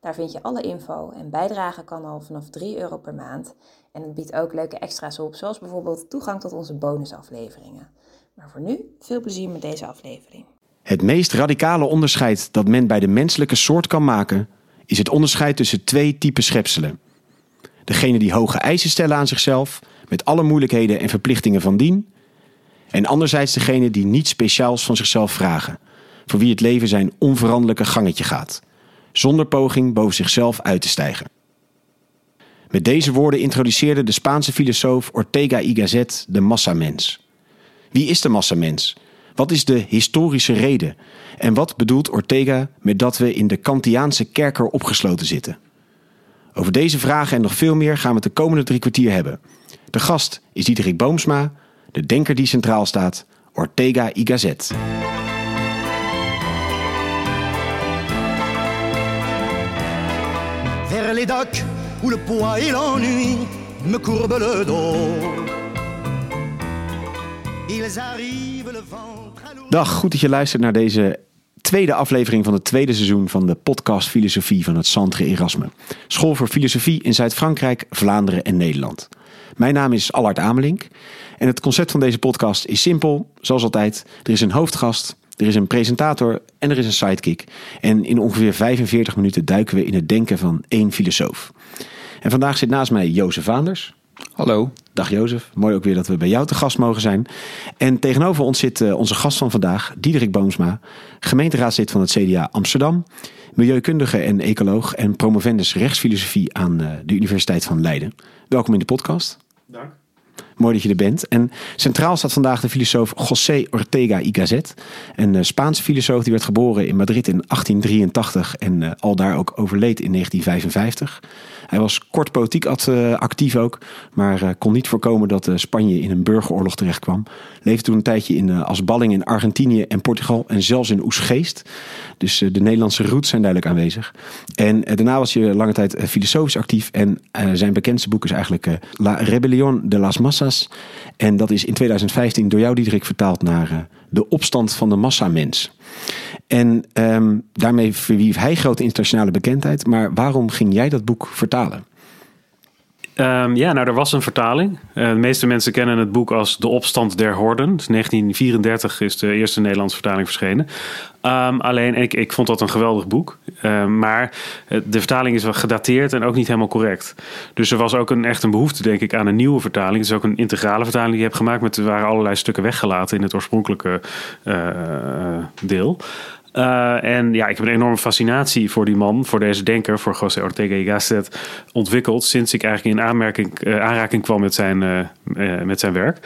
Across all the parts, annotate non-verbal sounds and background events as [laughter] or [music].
Daar vind je alle info en bijdragen kan al vanaf 3 euro per maand. En het biedt ook leuke extra's op, zoals bijvoorbeeld toegang tot onze bonusafleveringen. Maar voor nu, veel plezier met deze aflevering. Het meest radicale onderscheid dat men bij de menselijke soort kan maken, is het onderscheid tussen twee typen schepselen. Degene die hoge eisen stellen aan zichzelf, met alle moeilijkheden en verplichtingen van dien. En anderzijds degene die niets speciaals van zichzelf vragen, voor wie het leven zijn onveranderlijke gangetje gaat, zonder poging boven zichzelf uit te stijgen. Met deze woorden introduceerde de Spaanse filosoof Ortega y Gasset de massamens. Wie is de massamens? Wat is de historische reden? En wat bedoelt Ortega met dat we in de Kantiaanse kerker opgesloten zitten? Over deze vragen en nog veel meer gaan we het de komende drie kwartier hebben. De gast is Diederik Boomsma, de denker die centraal staat, Ortega y Gasset. Les docks où le poids et l'ennui me courbent le dos. Dag, goed dat je luistert naar deze tweede aflevering van het tweede seizoen van de podcast Filosofie van het Centre Erasme. School voor Filosofie in Zuid-Frankrijk, Vlaanderen en Nederland. Mijn naam is Allard Amelink en het concept van deze podcast is simpel, zoals altijd. Er is een hoofdgast, er is een presentator en er is een sidekick. En in ongeveer 45 minuten duiken we in het denken van één filosoof. En vandaag zit naast mij Jozef Vaanders. Hallo. Dag Jozef, mooi ook weer dat we bij jou te gast mogen zijn. En tegenover ons zit eh, onze gast van vandaag, Diederik Boomsma, gemeenteraadslid van het CDA Amsterdam, milieukundige en ecoloog en promovendus rechtsfilosofie aan eh, de Universiteit van Leiden. Welkom in de podcast. Dank. Mooi dat je er bent. En centraal staat vandaag de filosoof José Ortega y Gasset. Een eh, Spaanse filosoof die werd geboren in Madrid in 1883 en uh, al daar ook overleed in 1955. Hij was kort politiek actief ook, maar kon niet voorkomen dat Spanje in een burgeroorlog terechtkwam. Leefde toen een tijdje in, als balling in Argentinië en Portugal en zelfs in Oesgeest. Dus de Nederlandse roots zijn duidelijk aanwezig. En daarna was hij lange tijd filosofisch actief en zijn bekendste boek is eigenlijk La Rebelión de las Massas. En dat is in 2015 door jou, Diederik, vertaald naar De Opstand van de Massamens. En um, daarmee verwierf hij grote internationale bekendheid. Maar waarom ging jij dat boek vertalen? Um, ja, nou, er was een vertaling. Uh, de meeste mensen kennen het boek als De Opstand der Horden. Dus 1934 is de eerste Nederlandse vertaling verschenen. Um, alleen, ik, ik vond dat een geweldig boek. Uh, maar de vertaling is wel gedateerd en ook niet helemaal correct. Dus er was ook een, echt een behoefte, denk ik, aan een nieuwe vertaling. Het is ook een integrale vertaling die je hebt gemaakt. Met, er waren allerlei stukken weggelaten in het oorspronkelijke uh, deel. Uh, en ja, ik heb een enorme fascinatie voor die man, voor deze denker, voor José Ortega y Gasset ontwikkeld sinds ik eigenlijk in aanmerking, uh, aanraking kwam met zijn, uh, met zijn werk.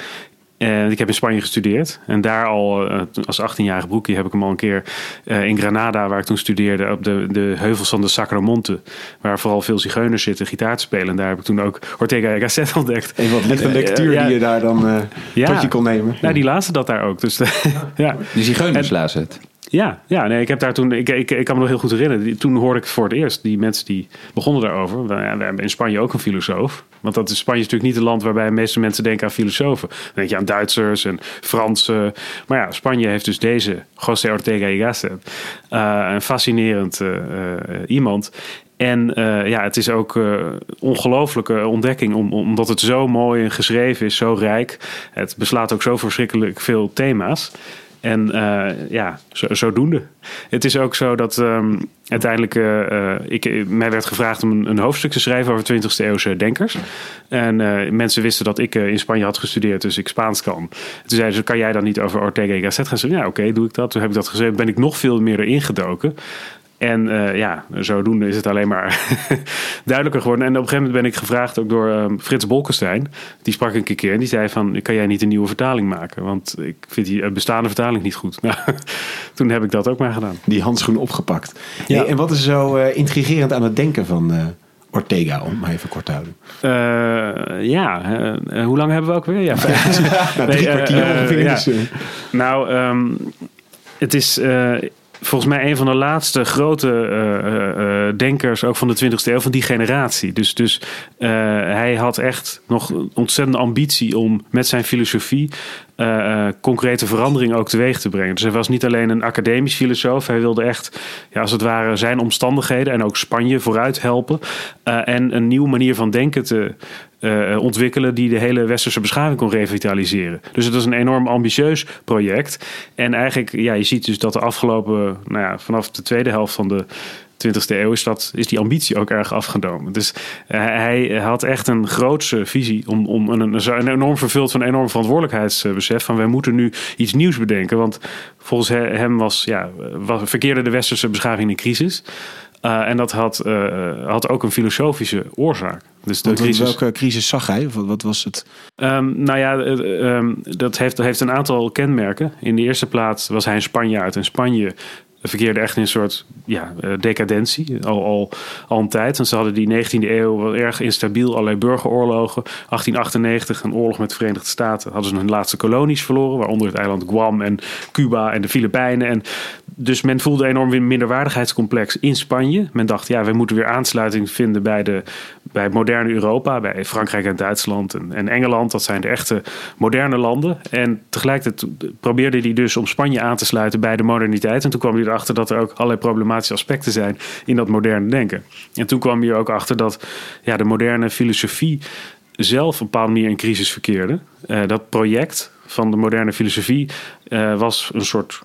En ik heb in Spanje gestudeerd. En daar al als 18-jarig broekje heb ik hem al een keer in Granada, waar ik toen studeerde, op de, de heuvels van de Sacramonte. Waar vooral veel zigeuners zitten gitaar te spelen. En daar heb ik toen ook Ortega y Gasset [laughs] ontdekt. En wat lichte lectuur ja, die je daar dan ja. tot je kon nemen. Nou, die lazen dat daar ook. Dus, [laughs] ja. De zigeuners lazen het. Ja, ja nee, ik heb daar toen, ik, ik, ik kan me nog heel goed herinneren. Toen hoorde ik voor het eerst, die mensen die begonnen daarover. We hebben in Spanje ook een filosoof. Want dat is Spanje natuurlijk niet het land waarbij de meeste mensen denken aan filosofen. Dan denk je aan Duitsers en Fransen. Maar ja, Spanje heeft dus deze, José Ortega y Gasset. Uh, een fascinerend uh, uh, iemand. En ja, het is ook uh, ongelooflijke ontdekking, om, omdat het zo mooi en geschreven is, zo rijk. Het beslaat ook zo verschrikkelijk veel thema's. En uh, ja, zo, zodoende. Het is ook zo dat um, uiteindelijk uh, ik, mij werd gevraagd om een, hoofdstuk te schrijven over 20e eeuwse denkers. En mensen wisten dat ik in Spanje had gestudeerd, dus ik Spaans kan. Toen zeiden ze, kan jij dan niet over Ortega y Gasset gaan? Ja, oké, doe ik dat. Toen heb ik dat geschreven, ben ik nog veel meer erin gedoken. En uh, ja, zodoende is het alleen maar [laughs] duidelijker geworden. En op een gegeven moment ben ik gevraagd ook door uh, Frits Bolkestein. Die sprak een keer en die zei van... kan jij niet een nieuwe vertaling maken? Want ik vind die bestaande vertaling niet goed. [laughs] Nou, toen heb ik dat ook maar gedaan. Die handschoen opgepakt. Ja. Hey, en wat is zo uh, intrigerend aan het denken van Ortega, om maar even kort te houden. Eh, ja, eh, eh, hoe lang hebben we ook weer? Ja, [laughs] Nou, drie Nee, eh, kwartier eh, ongeveer. ja. dus, eh, Nou, ehm, het is eh, volgens mij een van de laatste grote eh, eh, eh, denkers, ook van de 20e eeuw, van die generatie. Dus, dus hij had echt nog ontzettende ambitie om met zijn filosofie eh, eh, concrete verandering ook teweeg te brengen. Dus hij was niet alleen een academisch filosoof, hij wilde echt, ja, als het ware, zijn omstandigheden en ook Spanje vooruit helpen. eh, en een nieuwe manier van denken te ontwikkelen die de hele westerse beschaving kon revitaliseren. Dus het was een enorm ambitieus project. En eigenlijk, ja, je ziet dus dat de afgelopen, nou ja, vanaf de tweede helft van de 20e eeuw is, dat, is die ambitie ook erg afgenomen. Dus eh, hij had echt een grootse visie om, om een, een, enorm vervuld van een enorm verantwoordelijkheidsbesef van wij moeten nu iets nieuws bedenken. Want volgens he- hem was, ja, was, verkeerde de westerse beschaving in crisis. Eh, en dat had, eh, had ook een filosofische oorzaak. Dus de want crisis. welke crisis zag hij? Of wat, wat was het? Ehm, nou ja, eh, ehm, dat heeft, heeft een aantal kenmerken. In de eerste plaats was hij een Spanjaard. En Spanje verkeerde echt in een soort ja, eh, decadentie. Al, al, al een tijd. Want ze hadden die 19e eeuw wel erg instabiel. Allerlei burgeroorlogen. 1898 een oorlog met de Verenigde Staten. Hadden ze hun laatste kolonies verloren. Waaronder het eiland Guam en Cuba en de Filipijnen. En dus men voelde enorm minderwaardigheidscomplex in Spanje. Men dacht, ja, we moeten weer aansluiting vinden bij, de, bij moderne Europa. Bij Frankrijk en Duitsland en, en Engeland. Dat zijn de echte moderne landen. En tegelijkertijd probeerde hij dus om Spanje aan te sluiten bij de moderniteit. En toen kwam hij erachter dat er ook allerlei problematische aspecten zijn in dat moderne denken. En toen kwam hij er ook achter dat ja, de moderne filosofie zelf een bepaalde manier in crisis verkeerde. Eh, dat project van de moderne filosofie eh, was een soort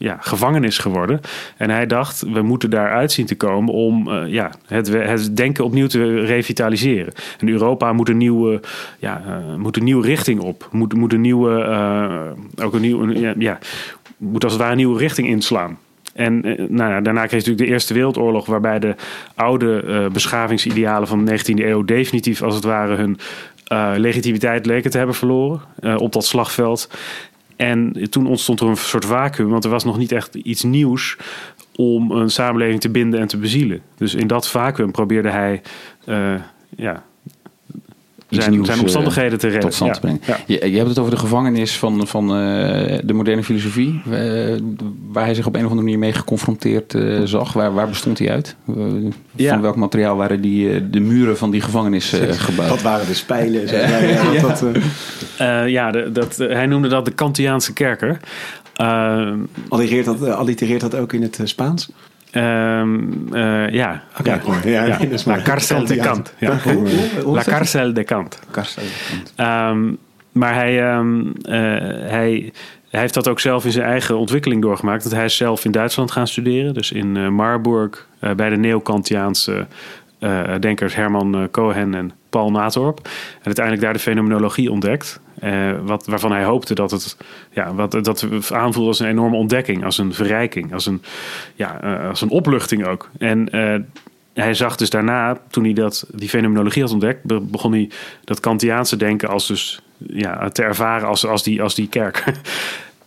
ja, gevangenis geworden. En hij dacht, we moeten daaruit zien te komen om eh, ja, het, het denken opnieuw te revitaliseren. En Europa moet een nieuwe, ja, eh, moet een nieuwe richting op. Moet, moet een nieuwe, eh, ook een nieuwe, ja, moet als het ware een nieuwe richting inslaan. En nou daarna kreeg natuurlijk de Eerste Wereldoorlog, waarbij de oude beschavingsidealen van de 19e eeuw definitief als het ware hun legitimiteit leken te hebben verloren op dat slagveld. En toen ontstond er een soort vacuüm, want er was nog niet echt iets nieuws om een samenleving te binden en te bezielen. Dus in dat vacuüm probeerde hij uh, ja, zijn, nieuws, zijn omstandigheden te redden. tot stand te brengen. Ja. Je, je hebt het over de gevangenis van, van uh, de moderne filosofie, uh, waar hij zich op een of andere manier mee geconfronteerd uh, zag. Waar, waar, bestond hij uit? van Ja. welk materiaal waren die, de muren van die gevangenis gebouwd? Wat waren de spijlen? Zeg maar, [laughs] ja, ja. dat, uh, ja de, dat, hij noemde dat de Kantiaanse kerker. Uh, allitereert, dat, allitereert dat ook in het Spaans? Um, uh, ja. Okay, ja. Mooi. ja, ja. [laughs] La cárcel de Kant. Ja. La cárcel de Kant. Um, maar hij, um, uh, hij, hij heeft dat ook zelf in zijn eigen ontwikkeling doorgemaakt. Dat hij is zelf in Duitsland gaan studeren. Dus in uh, Marburg uh, bij de Neokantiaanse uh, denkers Herman Cohen en Paul Natorp. En uiteindelijk daar de fenomenologie ontdekt. Uh, wat, waarvan hij hoopte dat het ja, wat, dat aanvoelde als een enorme ontdekking, als een verrijking, als een, ja, uh, als een opluchting ook. En uh, hij zag dus daarna, toen hij dat, die fenomenologie had ontdekt, begon hij dat Kantiaanse denken als dus, ja, te ervaren als, als, die, als die kerk. [laughs]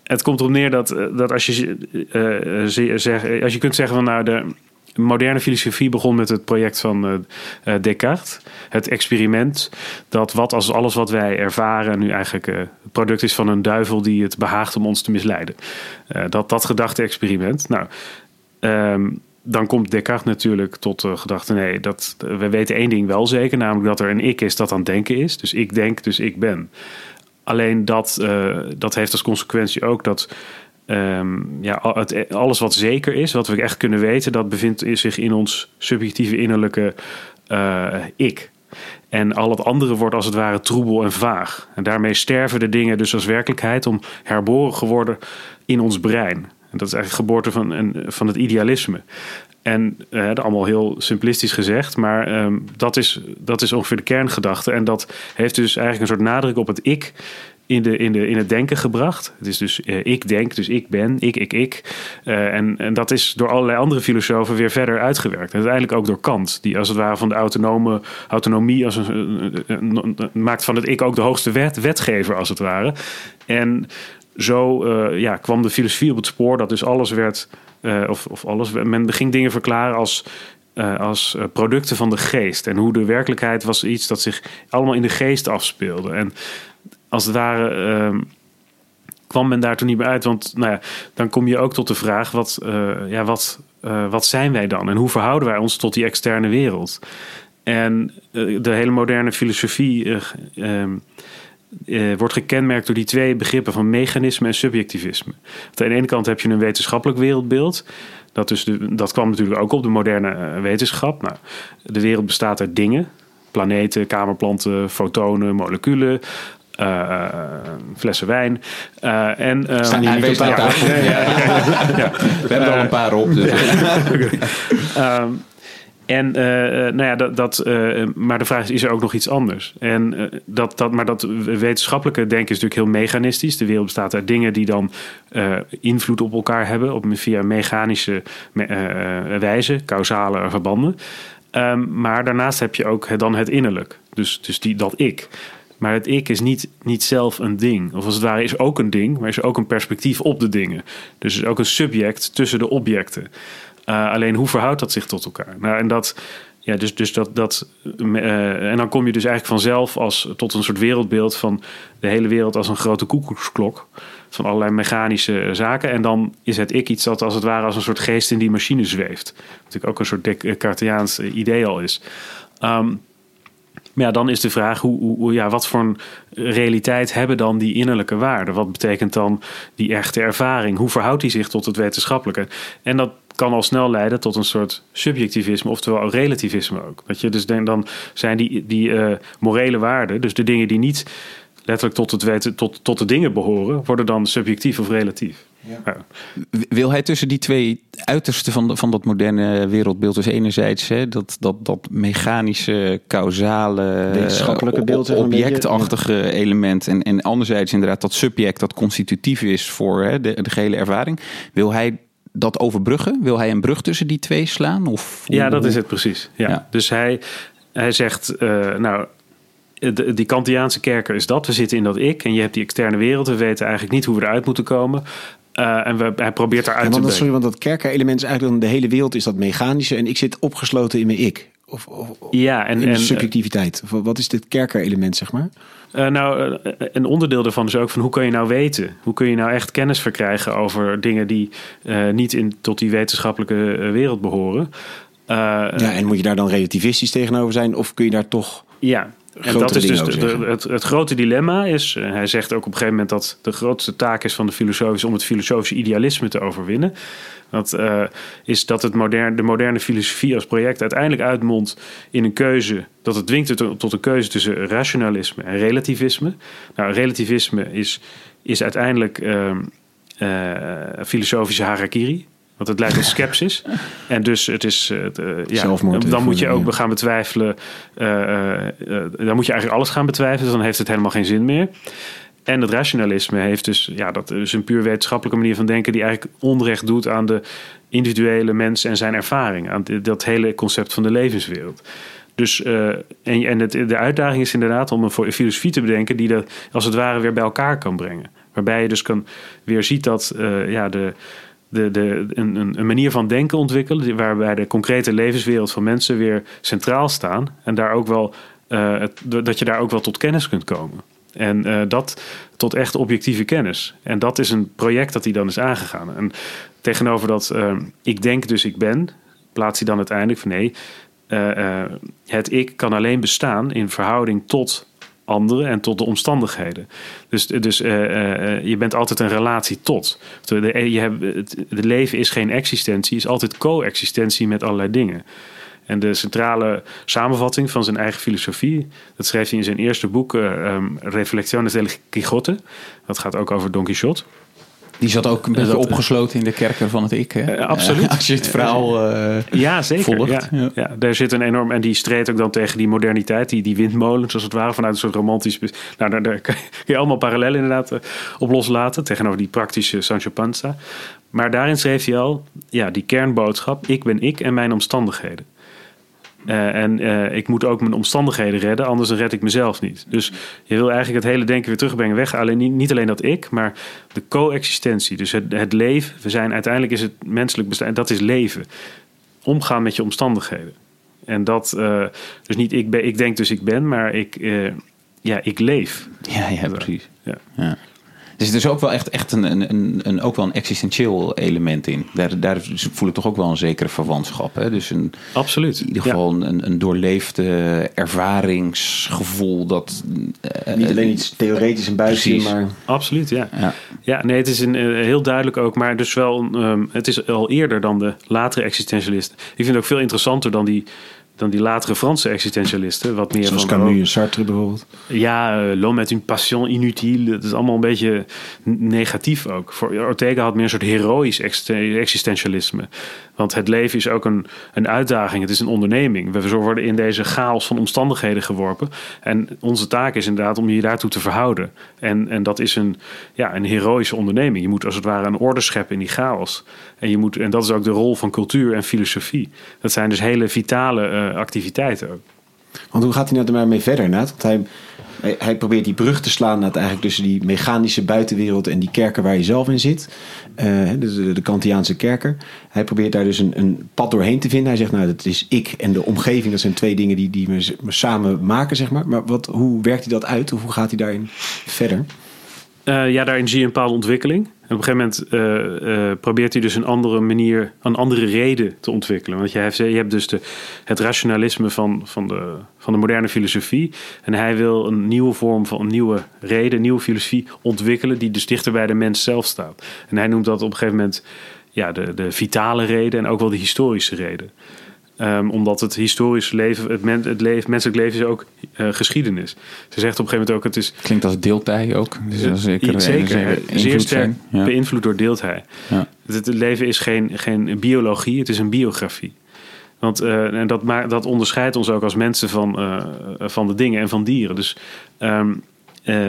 Het komt erop neer dat, dat als, je, zeg, als je kunt zeggen van nou de moderne filosofie begon met het project van uh, Descartes. Het experiment dat wat als alles wat wij ervaren nu eigenlijk het product is van een duivel die het behaagt om ons te misleiden. Dat dat gedachte-experiment. Nou, um, dan komt Descartes natuurlijk tot de gedachte: nee, dat, we weten één ding wel zeker, namelijk dat er een ik is dat aan het denken is. Dus ik denk, dus ik ben. Alleen dat, dat heeft als consequentie ook dat um, ja, het, alles wat zeker is, wat we echt kunnen weten, dat bevindt zich in ons subjectieve innerlijke uh, ik. En al het andere wordt als het ware troebel en vaag. En daarmee sterven de dingen dus als werkelijkheid om herboren geworden in ons brein. En dat is eigenlijk geboorte van, een, van het idealisme. En uh, allemaal heel simplistisch gezegd, maar um, dat, is, dat is ongeveer de kerngedachte. En dat heeft dus eigenlijk een soort nadruk op het ik in, de, in, de, in het denken gebracht. Het is dus uh, ik denk, dus ik ben, ik, ik, ik. Uh, en, en dat is door allerlei andere filosofen weer verder uitgewerkt. En uiteindelijk ook door Kant, die als het ware van de autonome autonomie als een, maakt van het ik ook de hoogste wet, wetgever als het ware. En zo uh, ja, kwam de filosofie op het spoor dat dus alles werd, of, of alles, men ging dingen verklaren als eh, als eh, producten van de geest. En hoe de werkelijkheid was iets dat zich allemaal in de geest afspeelde. En als het ware ehm, kwam men daar toen niet meer uit. Want nou ja, dan kom je ook tot de vraag: wat, eh, ja, wat, eh, wat zijn wij dan? En hoe verhouden wij ons tot die externe wereld? En eh, de hele moderne filosofie eh, ehm, eh, wordt gekenmerkt door die twee begrippen van mechanisme en subjectivisme. Want aan de ene kant heb je een wetenschappelijk wereldbeeld. Dat, dus dat kwam natuurlijk ook op de moderne wetenschap. Nou, de wereld bestaat uit dingen. Planeten, kamerplanten, fotonen, moleculen. Eh, eh, flessen wijn. Eh, en, ehm, Staan hier niet op ja? We hebben er al een paar op. Dus. Ehm, en eh, eh, nou ja, dat, dat, eh, maar de vraag is, is er ook nog iets anders? En, eh, dat, dat, maar dat wetenschappelijke denken is natuurlijk heel mechanistisch. De wereld bestaat uit dingen die dan eh, invloed op elkaar hebben op, via mechanische me- eh, wijze, causale verbanden. Ehm, maar daarnaast heb je ook het- dan het innerlijk. Dus, dus die, dat ik. Maar het ik is niet, niet zelf een ding. Of als het ware is ook een ding, maar is ook een perspectief op de dingen. Dus is ook een subject tussen de objecten. Uh, alleen hoe verhoudt dat zich tot elkaar? Nou, en dat, ja, dus, dus dat, dat, uh, en dan kom je dus eigenlijk vanzelf als, tot een soort wereldbeeld van de hele wereld als een grote koekoeksklok. Van allerlei mechanische zaken. En dan is het ik iets dat als het ware als een soort geest in die machine zweeft. Wat natuurlijk ook een soort Descartesiaans idee al is. Um, maar ja, dan is de vraag, hoe, hoe, ja, wat voor een realiteit hebben dan die innerlijke waarden? Wat betekent dan die echte ervaring? Hoe verhoudt die zich tot het wetenschappelijke? En dat kan al snel leiden tot een soort subjectivisme, oftewel relativisme ook. Dat je dus denk, dan zijn die, die uh, morele waarden, dus de dingen die niet letterlijk tot, het weten, tot, tot de dingen behoren, worden dan subjectief of relatief. Ja. Wil hij tussen die twee uitersten van, de, van dat moderne wereldbeeld, dus enerzijds hè, dat, dat, dat mechanische, causale, wetenschappelijke beeld, objectachtige element, en, en anderzijds inderdaad dat subject dat constitutief is voor hè, de, de gehele ervaring, wil hij dat overbruggen? Wil hij een brug tussen die twee slaan? Of, ja, dat is het precies. Ja. ja. Dus hij, hij zegt, uh, nou, de, die Kantiaanse kerker is dat. We zitten in dat ik en je hebt die externe wereld. We weten eigenlijk niet hoe we eruit moeten komen. Uh, en we, hij probeert eruit ja, want te dat, sorry, want dat kerker-element is eigenlijk dan de hele wereld is dat mechanische en ik zit opgesloten in mijn ik. Of, of ja, en, in en subjectiviteit. Of, wat is dit kerker-element, zeg maar? Uh, nou, een onderdeel daarvan is ook van hoe kun je nou weten? Hoe kun je nou echt kennis verkrijgen over dingen die uh, niet in, tot die wetenschappelijke wereld behoren? ja, en moet je daar dan relativistisch tegenover zijn? Of kun je daar toch. Ja, en dat is dus de, de, het, het, grote dilemma is, uh, hij zegt ook op een gegeven moment dat de grootste taak is van de filosoof is om het filosofische idealisme te overwinnen. Dat uh, is dat het moderne, de moderne filosofie als project uiteindelijk uitmondt in een keuze, dat het dwingt tot, tot een keuze tussen rationalisme en relativisme. Nou, relativisme is, is uiteindelijk uh, filosofische harakiri. Want het leidt tot skepsis. [laughs] en dus het is. Uh, ja, Zelfmoord dan moet je ook gaan betwijfelen. Uh, uh, dan moet je eigenlijk alles gaan betwijfelen. Dus dan heeft het helemaal geen zin meer. En het rationalisme heeft dus. Ja, dat is een puur wetenschappelijke manier van denken. die eigenlijk onrecht doet aan de individuele mens en zijn ervaring. Aan dat hele concept van de levenswereld. Dus, en, en het, de uitdaging is inderdaad om een filosofie te bedenken. die dat als het ware weer bij elkaar kan brengen. Waarbij je dus kan weer ziet dat ja, de de, de, een, een manier van denken ontwikkelen. waarbij de concrete levenswereld van mensen weer centraal staan. En daar ook wel, het, dat je daar ook wel tot kennis kunt komen. En uh, dat tot echt objectieve kennis. En dat is een project dat hij dan is aangegaan. En tegenover dat uh, ik denk dus ik ben, plaatst hij dan uiteindelijk van nee. het ik kan alleen bestaan in verhouding tot anderen en tot de omstandigheden. Dus, dus uh, uh, je bent altijd een relatie tot. Je hebt, het, leven is geen existentie, is altijd co-existentie met allerlei dingen. En de centrale samenvatting van zijn eigen filosofie, dat schreef hij in zijn eerste boek, um, Reflexiones del Quijote. Dat gaat ook over Don Quixote. Die zat ook een beetje dat, opgesloten in de kerker van het ik. Hè? Uh, absoluut. [laughs] Als je het verhaal uh, ja, zeker. volgt. Ja, ja. ja, daar zit een enorm... En die streed ook dan tegen die moderniteit. Die, die windmolens als het ware vanuit een soort romantisch... Nou, daar, daar [laughs] kun je allemaal parallellen inderdaad op loslaten. Tegenover die praktische Sancho Panza. Maar daarin schreef hij al... Ja, die kernboodschap. Ik ben ik en mijn omstandigheden. Uh, en uh, ik moet ook mijn omstandigheden redden, anders red ik mezelf niet. Dus je wil eigenlijk het hele denken weer terugbrengen weg. Alleen niet, niet alleen dat ik, maar de coexistentie. Dus het, het leven. We zijn uiteindelijk is het menselijk bestaan, dat is leven. omgaan met je omstandigheden. En dat, eh, dus niet ik, ben, ik denk dus ik ben, maar ik, eh, ja, ik leef. Ja, ja precies. Ja. Ja. Dus er is ook wel echt, echt een, een, een, een, ook wel een existentieel element in. Daar, daar voel ik toch ook wel een zekere verwantschap. Hè? Dus een, Absoluut. in ieder Ja. geval een, een doorleefde ervaringsgevoel dat... eh, Niet alleen iets theoretisch en buiten, maar Absoluut, ja. Ja. Ja, nee, het is een, eh, heel duidelijk ook, maar dus wel, ehm, het is al eerder dan de latere existentialisten. Ik vind het ook veel interessanter dan die, dan die latere Franse existentialisten. Wat meer zoals van, Camus en Sartre bijvoorbeeld. Ja, uh, l'homme est une passion inutile. Het is allemaal een beetje negatief ook. Voor Ortega had meer een soort heroïsch ex- existentialisme. Want het leven is ook een, een uitdaging. Het is een onderneming. We worden in deze chaos van omstandigheden geworpen. En onze taak is inderdaad om je daartoe te verhouden. En, en dat is een, ja, een heroïsche onderneming. Je moet als het ware een orde scheppen in die chaos. En, je moet, en dat is ook de rol van cultuur en filosofie. Dat zijn dus hele vitale uh, activiteiten ook. Want hoe gaat hij nou er maar mee verder, Naat? Want hij, hij, hij, probeert die brug te slaan Naat, eigenlijk tussen die mechanische buitenwereld en die kerker waar je zelf in zit. Uh, dus de, de Kantiaanse kerker. Hij probeert daar dus een, een, pad doorheen te vinden. Hij zegt, nou, dat is ik en de omgeving. Dat zijn twee dingen die, die we samen maken, zeg maar. Maar wat, hoe werkt hij dat uit? Hoe gaat hij daarin verder? Uh, ja, daarin zie je een bepaalde ontwikkeling. En op een gegeven moment uh, uh, probeert hij dus een andere manier, een andere reden te ontwikkelen. Want je hebt, je hebt dus de, het rationalisme van, van, de, van de moderne filosofie. En hij wil een nieuwe vorm van een nieuwe reden, een nieuwe filosofie ontwikkelen, die dus dichter bij de mens zelf staat. En hij noemt dat op een gegeven moment ja, de, de vitale reden en ook wel de historische reden. Um, omdat het historische leven, het, men, het leven, menselijk leven is ook uh, geschiedenis. Ze zegt op een gegeven moment ook, het is... Klinkt als deeltij ook. Dus dat is zeker, zeer sterk ja. beïnvloed door deeltij. Ja. Het, het, leven is geen, geen biologie, het is een biografie. Want uh, en dat, dat onderscheidt ons ook als mensen van, uh, van de dingen en van dieren. Dus um,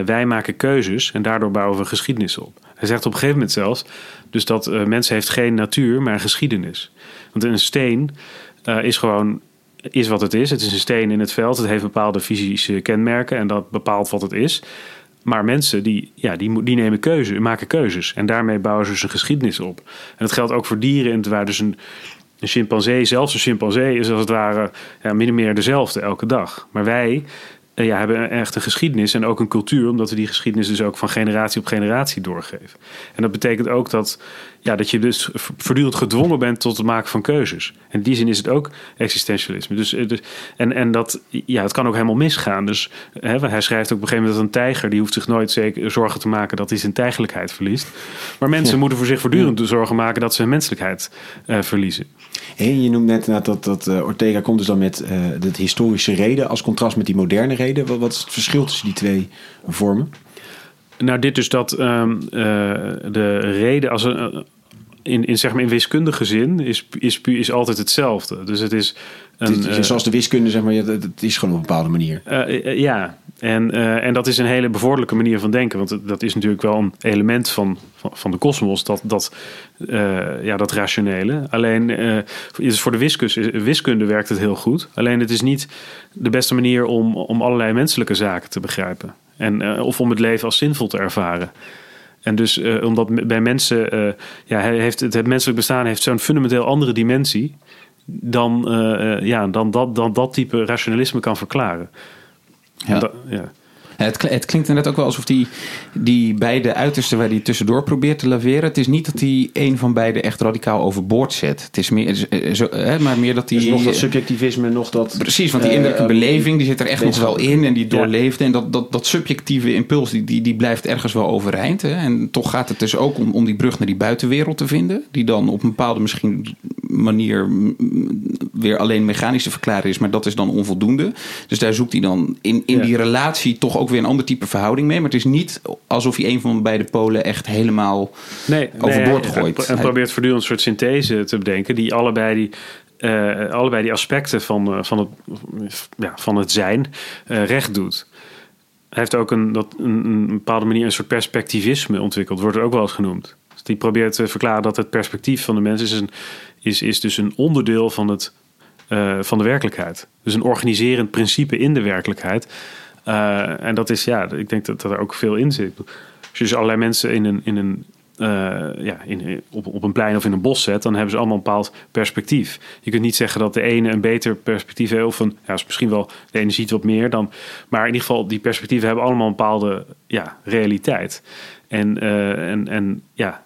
wij maken keuzes en daardoor bouwen we geschiedenis op. Hij zegt op een gegeven moment zelfs dus dat mensen heeft geen natuur, maar geschiedenis. Want een steen uh, is gewoon is wat het is. Het is een steen in het veld. Het heeft bepaalde fysische kenmerken en dat bepaalt wat het is. Maar mensen die, ja, die, die nemen keuzes, maken keuzes. En daarmee bouwen ze dus een geschiedenis op. En dat geldt ook voor dieren. En het waar dus een, een chimpansee, zelfs een chimpansee, is als het ware ja, min of meer dezelfde elke dag. Maar wij ja, hebben echt een geschiedenis en ook een cultuur, omdat we die geschiedenis dus ook van generatie op generatie doorgeven. En dat betekent ook dat, ja, dat je dus voortdurend gedwongen bent tot het maken van keuzes. En in die zin is het ook existentialisme. Dus, dus, en, en dat, ja, het kan ook helemaal misgaan. Dus hè, hij schrijft ook op een gegeven moment dat een tijger, die hoeft zich nooit zeker zorgen te maken dat hij zijn tijgelijkheid verliest. Maar mensen ja. moeten voor zich voortdurend zorgen maken dat ze hun menselijkheid uh, verliezen. En je noemt net dat, dat, dat uh, Ortega komt dus dan met uh, de historische reden als contrast met die moderne reden. Wat, is het verschil tussen die twee vormen? Nou, dit dus dat um, uh, de reden als een, in, in, zeg maar in wiskundige zin is, is, is altijd hetzelfde. Dus het is een, het is, zoals de wiskunde, zeg maar, het is gewoon op een bepaalde manier. Uh, ja, en, uh, en dat is een hele bevorderlijke manier van denken. Want dat is natuurlijk wel een element van, van, van de kosmos, dat, dat, uh, ja, dat rationele. Alleen is voor de wiskunde, wiskunde werkt het heel goed. Alleen het is niet de beste manier om, om allerlei menselijke zaken te begrijpen. En, of om het leven als zinvol te ervaren. En dus omdat bij mensen, ja, heeft het, het menselijk bestaan heeft zo'n fundamenteel andere dimensie dan, uh, ja, dan, dat, dan dat type rationalisme kan verklaren. Ja. Dat, ja. Het, het, klinkt inderdaad ook wel alsof die, die beide uitersten waar hij tussendoor probeert te laveren. Het is niet dat hij een van beide echt radicaal overboord zet. Het is meer, zo, hè, maar meer dat hij. Dus nog dat subjectivisme, nog dat. Precies, want die innerlijke uh, beleving die zit er echt nog wel in en die doorleeft. Ja. En dat, dat, dat subjectieve impuls die, die, die blijft ergens wel overeind. Hè. En toch gaat het dus ook om, om die brug naar die buitenwereld te vinden. Die dan op een bepaalde misschien manier weer alleen mechanisch te verklaren is, maar dat is dan onvoldoende. Dus daar zoekt hij dan in, in ja. die relatie toch ook weer een ander type verhouding mee. Maar het is niet alsof hij een van beide polen echt helemaal nee, overboord nee, gooit. En probeert voortdurend een soort synthese te bedenken die allebei die. Uh, allebei die aspecten van, uh, van, het, ja, van het zijn uh, recht doet. Hij heeft ook een, dat, een, een bepaalde manier een soort perspectivisme ontwikkeld, wordt er ook wel eens genoemd. Dus die probeert te verklaren dat het perspectief van de mens is, een, is, is dus een onderdeel van, het, uh, van de werkelijkheid. Dus een organiserend principe in de werkelijkheid. Uh, en dat is, ja, ik denk dat, dat er ook veel in zit. Als je dus allerlei mensen in een, in een eh, ja, in, op, op een plein of in een bos zet, dan hebben ze allemaal een bepaald perspectief. Je kunt niet zeggen dat de ene een beter perspectief heeft, of een, ja, is misschien wel de ene ziet wat meer dan, maar in ieder geval die perspectieven hebben allemaal een bepaalde ja, realiteit. En, en, en ja,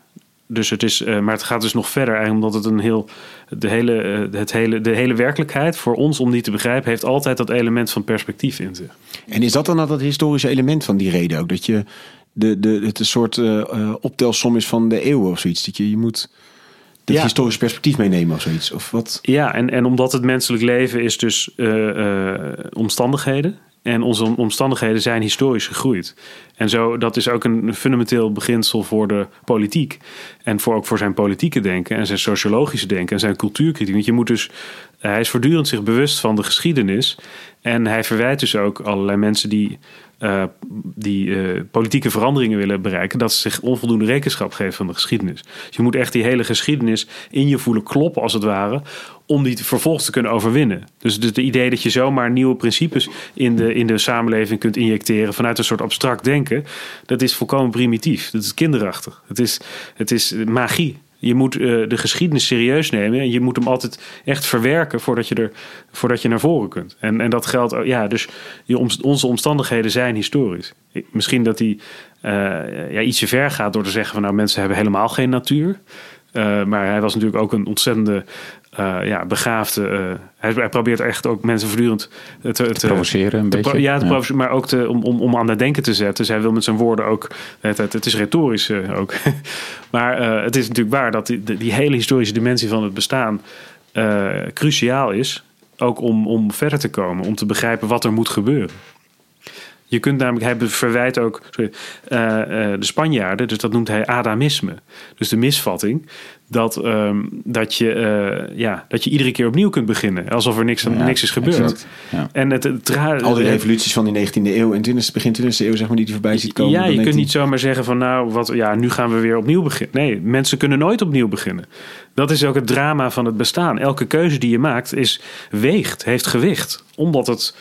dus het is, uh, maar het gaat dus nog verder, eigenlijk omdat het een heel, de hele, het hele, de hele werkelijkheid voor ons om die te begrijpen, heeft altijd dat element van perspectief in zich. En is dat dan dat historische element van die reden ook? Dat je de, de, het een soort uh, optelsom is van de eeuwen of zoiets. Dat je, je moet ja. historisch perspectief meenemen of zoiets. Of wat? Ja, en, en omdat het menselijk leven is dus uh, omstandigheden. En onze omstandigheden zijn historisch gegroeid. En zo, dat is ook een fundamenteel beginsel voor de politiek. En voor, ook voor zijn politieke denken en zijn sociologische denken en zijn cultuurkritiek. Want je moet dus, hij is voortdurend zich bewust van de geschiedenis. En hij verwijt dus ook allerlei mensen die uh, die uh, politieke veranderingen willen bereiken, dat ze zich onvoldoende rekenschap geven van de geschiedenis. Dus je moet echt die hele geschiedenis in je voelen kloppen, als het ware, om die vervolgens te kunnen overwinnen. Dus het idee dat je zomaar nieuwe principes in de, in de samenleving kunt injecteren vanuit een soort abstract denken, dat is volkomen primitief. Dat is kinderachtig. Het is, het is magie. Je moet uh, de geschiedenis serieus nemen en je moet hem altijd echt verwerken voordat je, er, voordat je naar voren kunt. En, en dat geldt, ja, dus je, onze omstandigheden zijn historisch. Misschien dat die ja, ietsje ver gaat door te zeggen van nou mensen hebben helemaal geen natuur. Uh, maar hij was natuurlijk ook een ontzettende uh, ja, begaafde. Uh, hij, hij, probeert echt ook mensen voortdurend te, te, te provoceren. Een te, beetje. Ja, te ja. Provoceren, maar ook te, om, om, om aan het denken te zetten. Dus hij wil met zijn woorden ook. Het, het, het is retorisch ook. [laughs] maar het is natuurlijk waar dat die, die, hele historische dimensie van het bestaan cruciaal is. Ook om, om verder te komen, om te begrijpen wat er moet gebeuren. Je kunt namelijk, hij verwijt ook sorry, uh, uh, de Spanjaarden, dus dat noemt hij Adamisme. Dus de misvatting dat, um, dat, je, uh, ja, dat je iedere keer opnieuw kunt beginnen. Alsof er niks, ja, niks is gebeurd. Ja. En het, het, het, Al die revoluties van die 19e eeuw en 20, begin 20e eeuw, zeg maar, die, die voorbij ziet komen. Ja, je kunt niet zomaar zeggen van nou, wat, ja, nu gaan we weer opnieuw beginnen. Nee, mensen kunnen nooit opnieuw beginnen. Dat is ook het drama van het bestaan. Elke keuze die je maakt is weegt, heeft gewicht. Omdat het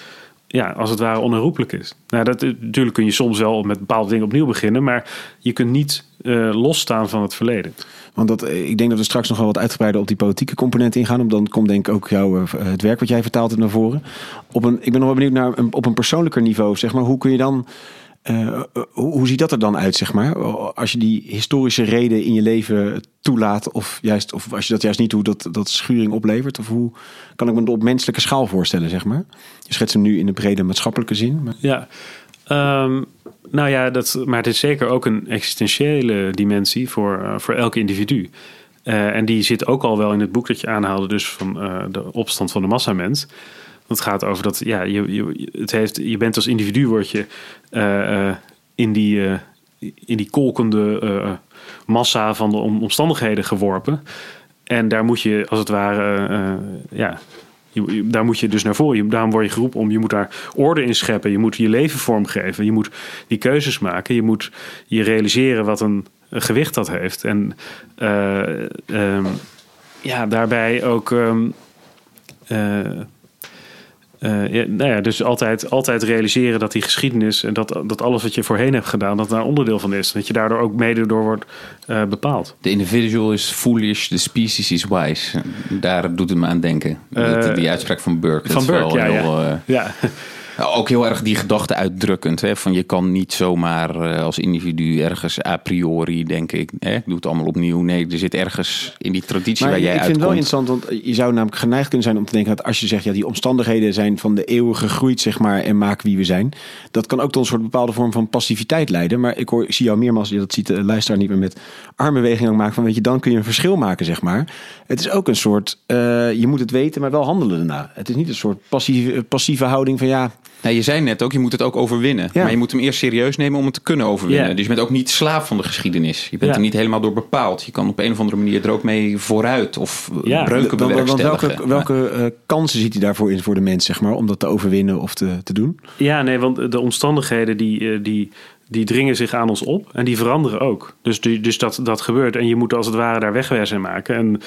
ja, als het ware onherroepelijk is. Nou, dat, natuurlijk kun je soms wel met bepaalde dingen opnieuw beginnen, maar je kunt niet uh, losstaan van het verleden. Want dat, ik denk dat we straks nog wel wat uitgebreider op die politieke component ingaan. Om dan komt denk ik ook jouw, het werk wat jij vertaalt naar voren. Op een, ik ben nog wel benieuwd naar op een persoonlijker niveau. Zeg maar, hoe kun je dan uh, hoe, hoe, ziet dat er dan uit, zeg maar? Als je die historische reden in je leven toelaat, of, juist, of als je dat juist niet doet, dat, dat schuring oplevert? Of hoe kan ik me dat op menselijke schaal voorstellen, zeg maar? Je schetst hem nu in de brede maatschappelijke zin. Maar... Ja, um, nou ja, dat, maar het is zeker ook een existentiële dimensie voor, uh, voor elk individu. En die zit ook al wel in het boek dat je aanhaalde, dus van de opstand van de massamens. Dat gaat over dat ja, je, je, het heeft, je bent als individu word je uh, uh, in, die, uh, in die kolkende massa van de omstandigheden geworpen. En daar moet je als het ware, ja, daar moet je dus naar voren. Daarom word je geroepen om, je moet daar orde in scheppen. Je moet je leven vormgeven. Je moet die keuzes maken. Je moet je realiseren wat een, gewicht dat heeft. En um, ja, daarbij ook. Uh, ja, nou ja, dus altijd, altijd realiseren dat die geschiedenis en dat, dat alles wat je voorheen hebt gedaan, dat daar onderdeel van is. Dat je daardoor ook mede door wordt uh, bepaald. De individual is foolish, the species is wise. Daar doet het me aan denken. Uh, die uitspraak van Burke. Van Burke, ja, heel, ja. ja. Ook heel erg die gedachte uitdrukkend. Hè? Van je kan niet zomaar als individu ergens a priori denken. Ik, hè, ik doe het allemaal opnieuw. Nee, er zit ergens in die traditie maar waar jij uitkomt. Ik vind het wel interessant, want je zou namelijk geneigd kunnen zijn om te denken dat als je zegt, ja, die omstandigheden zijn van de eeuwen gegroeid, zeg maar, en maken wie we zijn. Dat kan ook tot een soort bepaalde vorm van passiviteit leiden. Maar ik hoor, ik zie jou meermaals, dat ziet de luisteraar niet meer met armbewegingen maken van, weet je, dan kun je een verschil maken, zeg maar. Het is ook een soort, uh, je moet het weten, maar wel handelen daarna. Het is niet een soort passieve, passieve houding van, ja, nou, je zei net ook, je moet het ook overwinnen. Ja. Maar je moet hem eerst serieus nemen om het te kunnen overwinnen. Ja. Dus je bent ook niet slaaf van de geschiedenis. Je bent ja. er niet helemaal door bepaald. Je kan op een of andere manier er ook mee vooruit of ja. breuken bewerkstelligen. welke, welke uh, kansen ziet hij daarvoor in voor de mens, zeg maar, om dat te overwinnen of te, te doen? Ja, nee, want de omstandigheden die, die, die dringen zich aan ons op en die veranderen ook. Dus, die, dus dat, dat gebeurt en je moet als het ware daar wegwijs in maken. En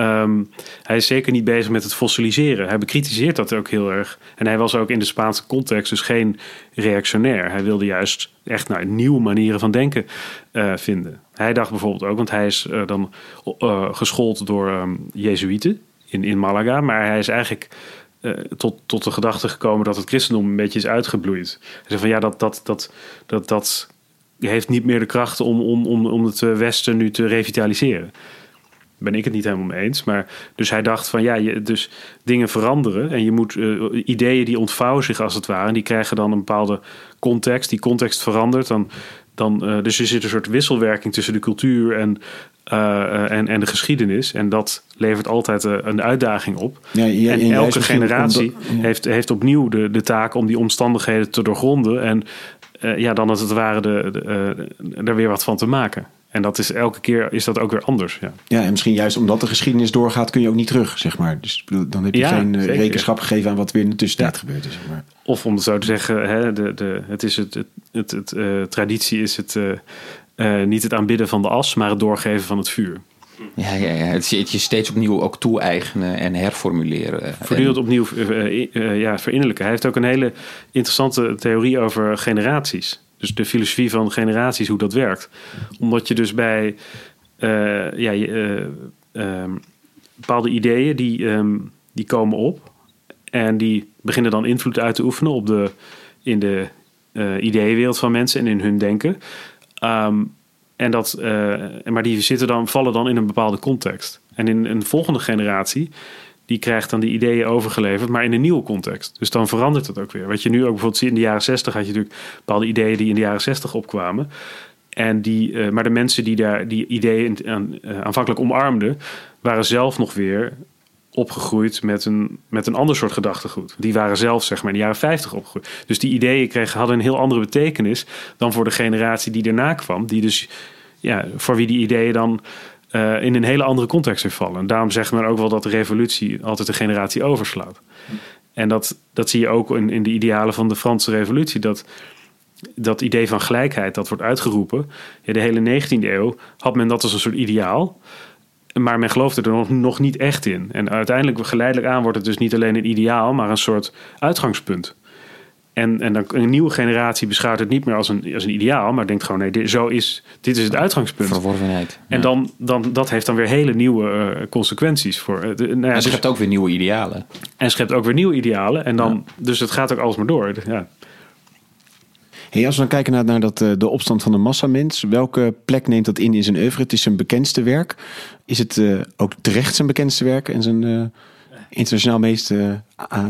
Um, hij is zeker niet bezig met het fossiliseren. Hij bekritiseert dat ook heel erg. En hij was ook in de Spaanse context dus geen reactionair. Hij wilde juist echt naar nieuwe manieren van denken uh, vinden. hij dacht bijvoorbeeld ook, want hij is uh, dan uh, geschoold door um, Jezuïeten in, in Malaga, maar hij is eigenlijk tot, tot de gedachte gekomen dat het christendom een beetje is uitgebloeid. Hij zei van ja, dat, dat, dat, dat, dat heeft niet meer de kracht om, om, om, om het Westen nu te revitaliseren ben ik het niet helemaal mee eens. Maar dus hij dacht van ja, je, dus dingen veranderen. En je moet uh, ideeën die ontvouwen zich als het ware. En die krijgen dan een bepaalde context. Die context verandert. Dan, dan, uh, dus er zit een soort wisselwerking tussen de cultuur en, uh, en, en de geschiedenis. En dat levert altijd een uitdaging op. Ja, ja, en, elke generatie heeft, heeft opnieuw de, de taak om die omstandigheden te doorgronden. En ja, dan als het ware de, de, er weer wat van te maken. En dat is elke keer is dat ook weer anders. Ja. ja, en misschien juist omdat de geschiedenis doorgaat, kun je ook niet terug, zeg maar. Dus dan heb je geen uh, rekenschap gegeven aan wat weer in de tussentijd ja. gebeurd is. Zeg maar. Of om het zo te zeggen, hè, de, de, het is het, het, het, het uh, traditie is het uh, niet het aanbidden van de as, maar het doorgeven van het vuur. Ja, ja, ja. Het, je steeds opnieuw ook toe-eigenen en herformuleren. Voortdurend opnieuw ja, verinnerlijken. Hij heeft ook een hele interessante theorie over generaties. Dus de filosofie van generaties, hoe dat werkt. Omdat je dus bij uh, ja, uh, um, bepaalde ideeën die, um, die komen op. En die beginnen dan invloed uit te oefenen op de, in de uh, ideeënwereld van mensen en in hun denken. Um, en dat, maar die zitten dan, vallen dan in een bepaalde context. En in een volgende generatie die krijgt dan die ideeën overgeleverd, maar in een nieuwe context. Dus dan verandert het ook weer. Wat je nu ook bijvoorbeeld ziet in de jaren 60 had je natuurlijk bepaalde ideeën die in de jaren 60 opkwamen. En die, uh, maar de mensen die daar die ideeën aan, uh, aanvankelijk omarmden, waren zelf nog weer opgegroeid met een, met een ander soort gedachtegoed. Die waren zelf zeg maar in de jaren 50 opgegroeid. Dus die ideeën kregen, hadden een heel andere betekenis dan voor de generatie die daarna kwam. Die dus, ja, voor wie die ideeën dan uh, in een hele andere context weer vallen. En daarom zegt men ook wel dat de revolutie altijd een generatie overslaat. En dat, dat zie je ook in, in de idealen van de Franse revolutie. Dat, dat idee van gelijkheid, dat wordt uitgeroepen. Ja, de hele 19e eeuw had men dat als een soort ideaal. Maar men geloofde er nog, nog niet echt in. En uiteindelijk, geleidelijk aan, wordt het dus niet alleen een ideaal, maar een soort uitgangspunt. En, en dan een nieuwe generatie beschouwt het niet meer als een, als een ideaal, maar denkt gewoon: nee, dit, zo is, dit is het uitgangspunt. Verworvenheid. En dan, dan, dat heeft dan weer hele nieuwe uh, consequenties voor. Uh, de, nou ja, en schept dus, ook weer nieuwe idealen. En schept ook weer nieuwe idealen. En dan, ja. Dus het gaat ook alles maar door. Ja. Hey, als we dan kijken naar, naar dat, uh, de opstand van de massamens, welke plek neemt dat in in zijn oeuvre? Het is zijn bekendste werk. Is het ook terecht zijn bekendste werk en zijn internationaal meest uh,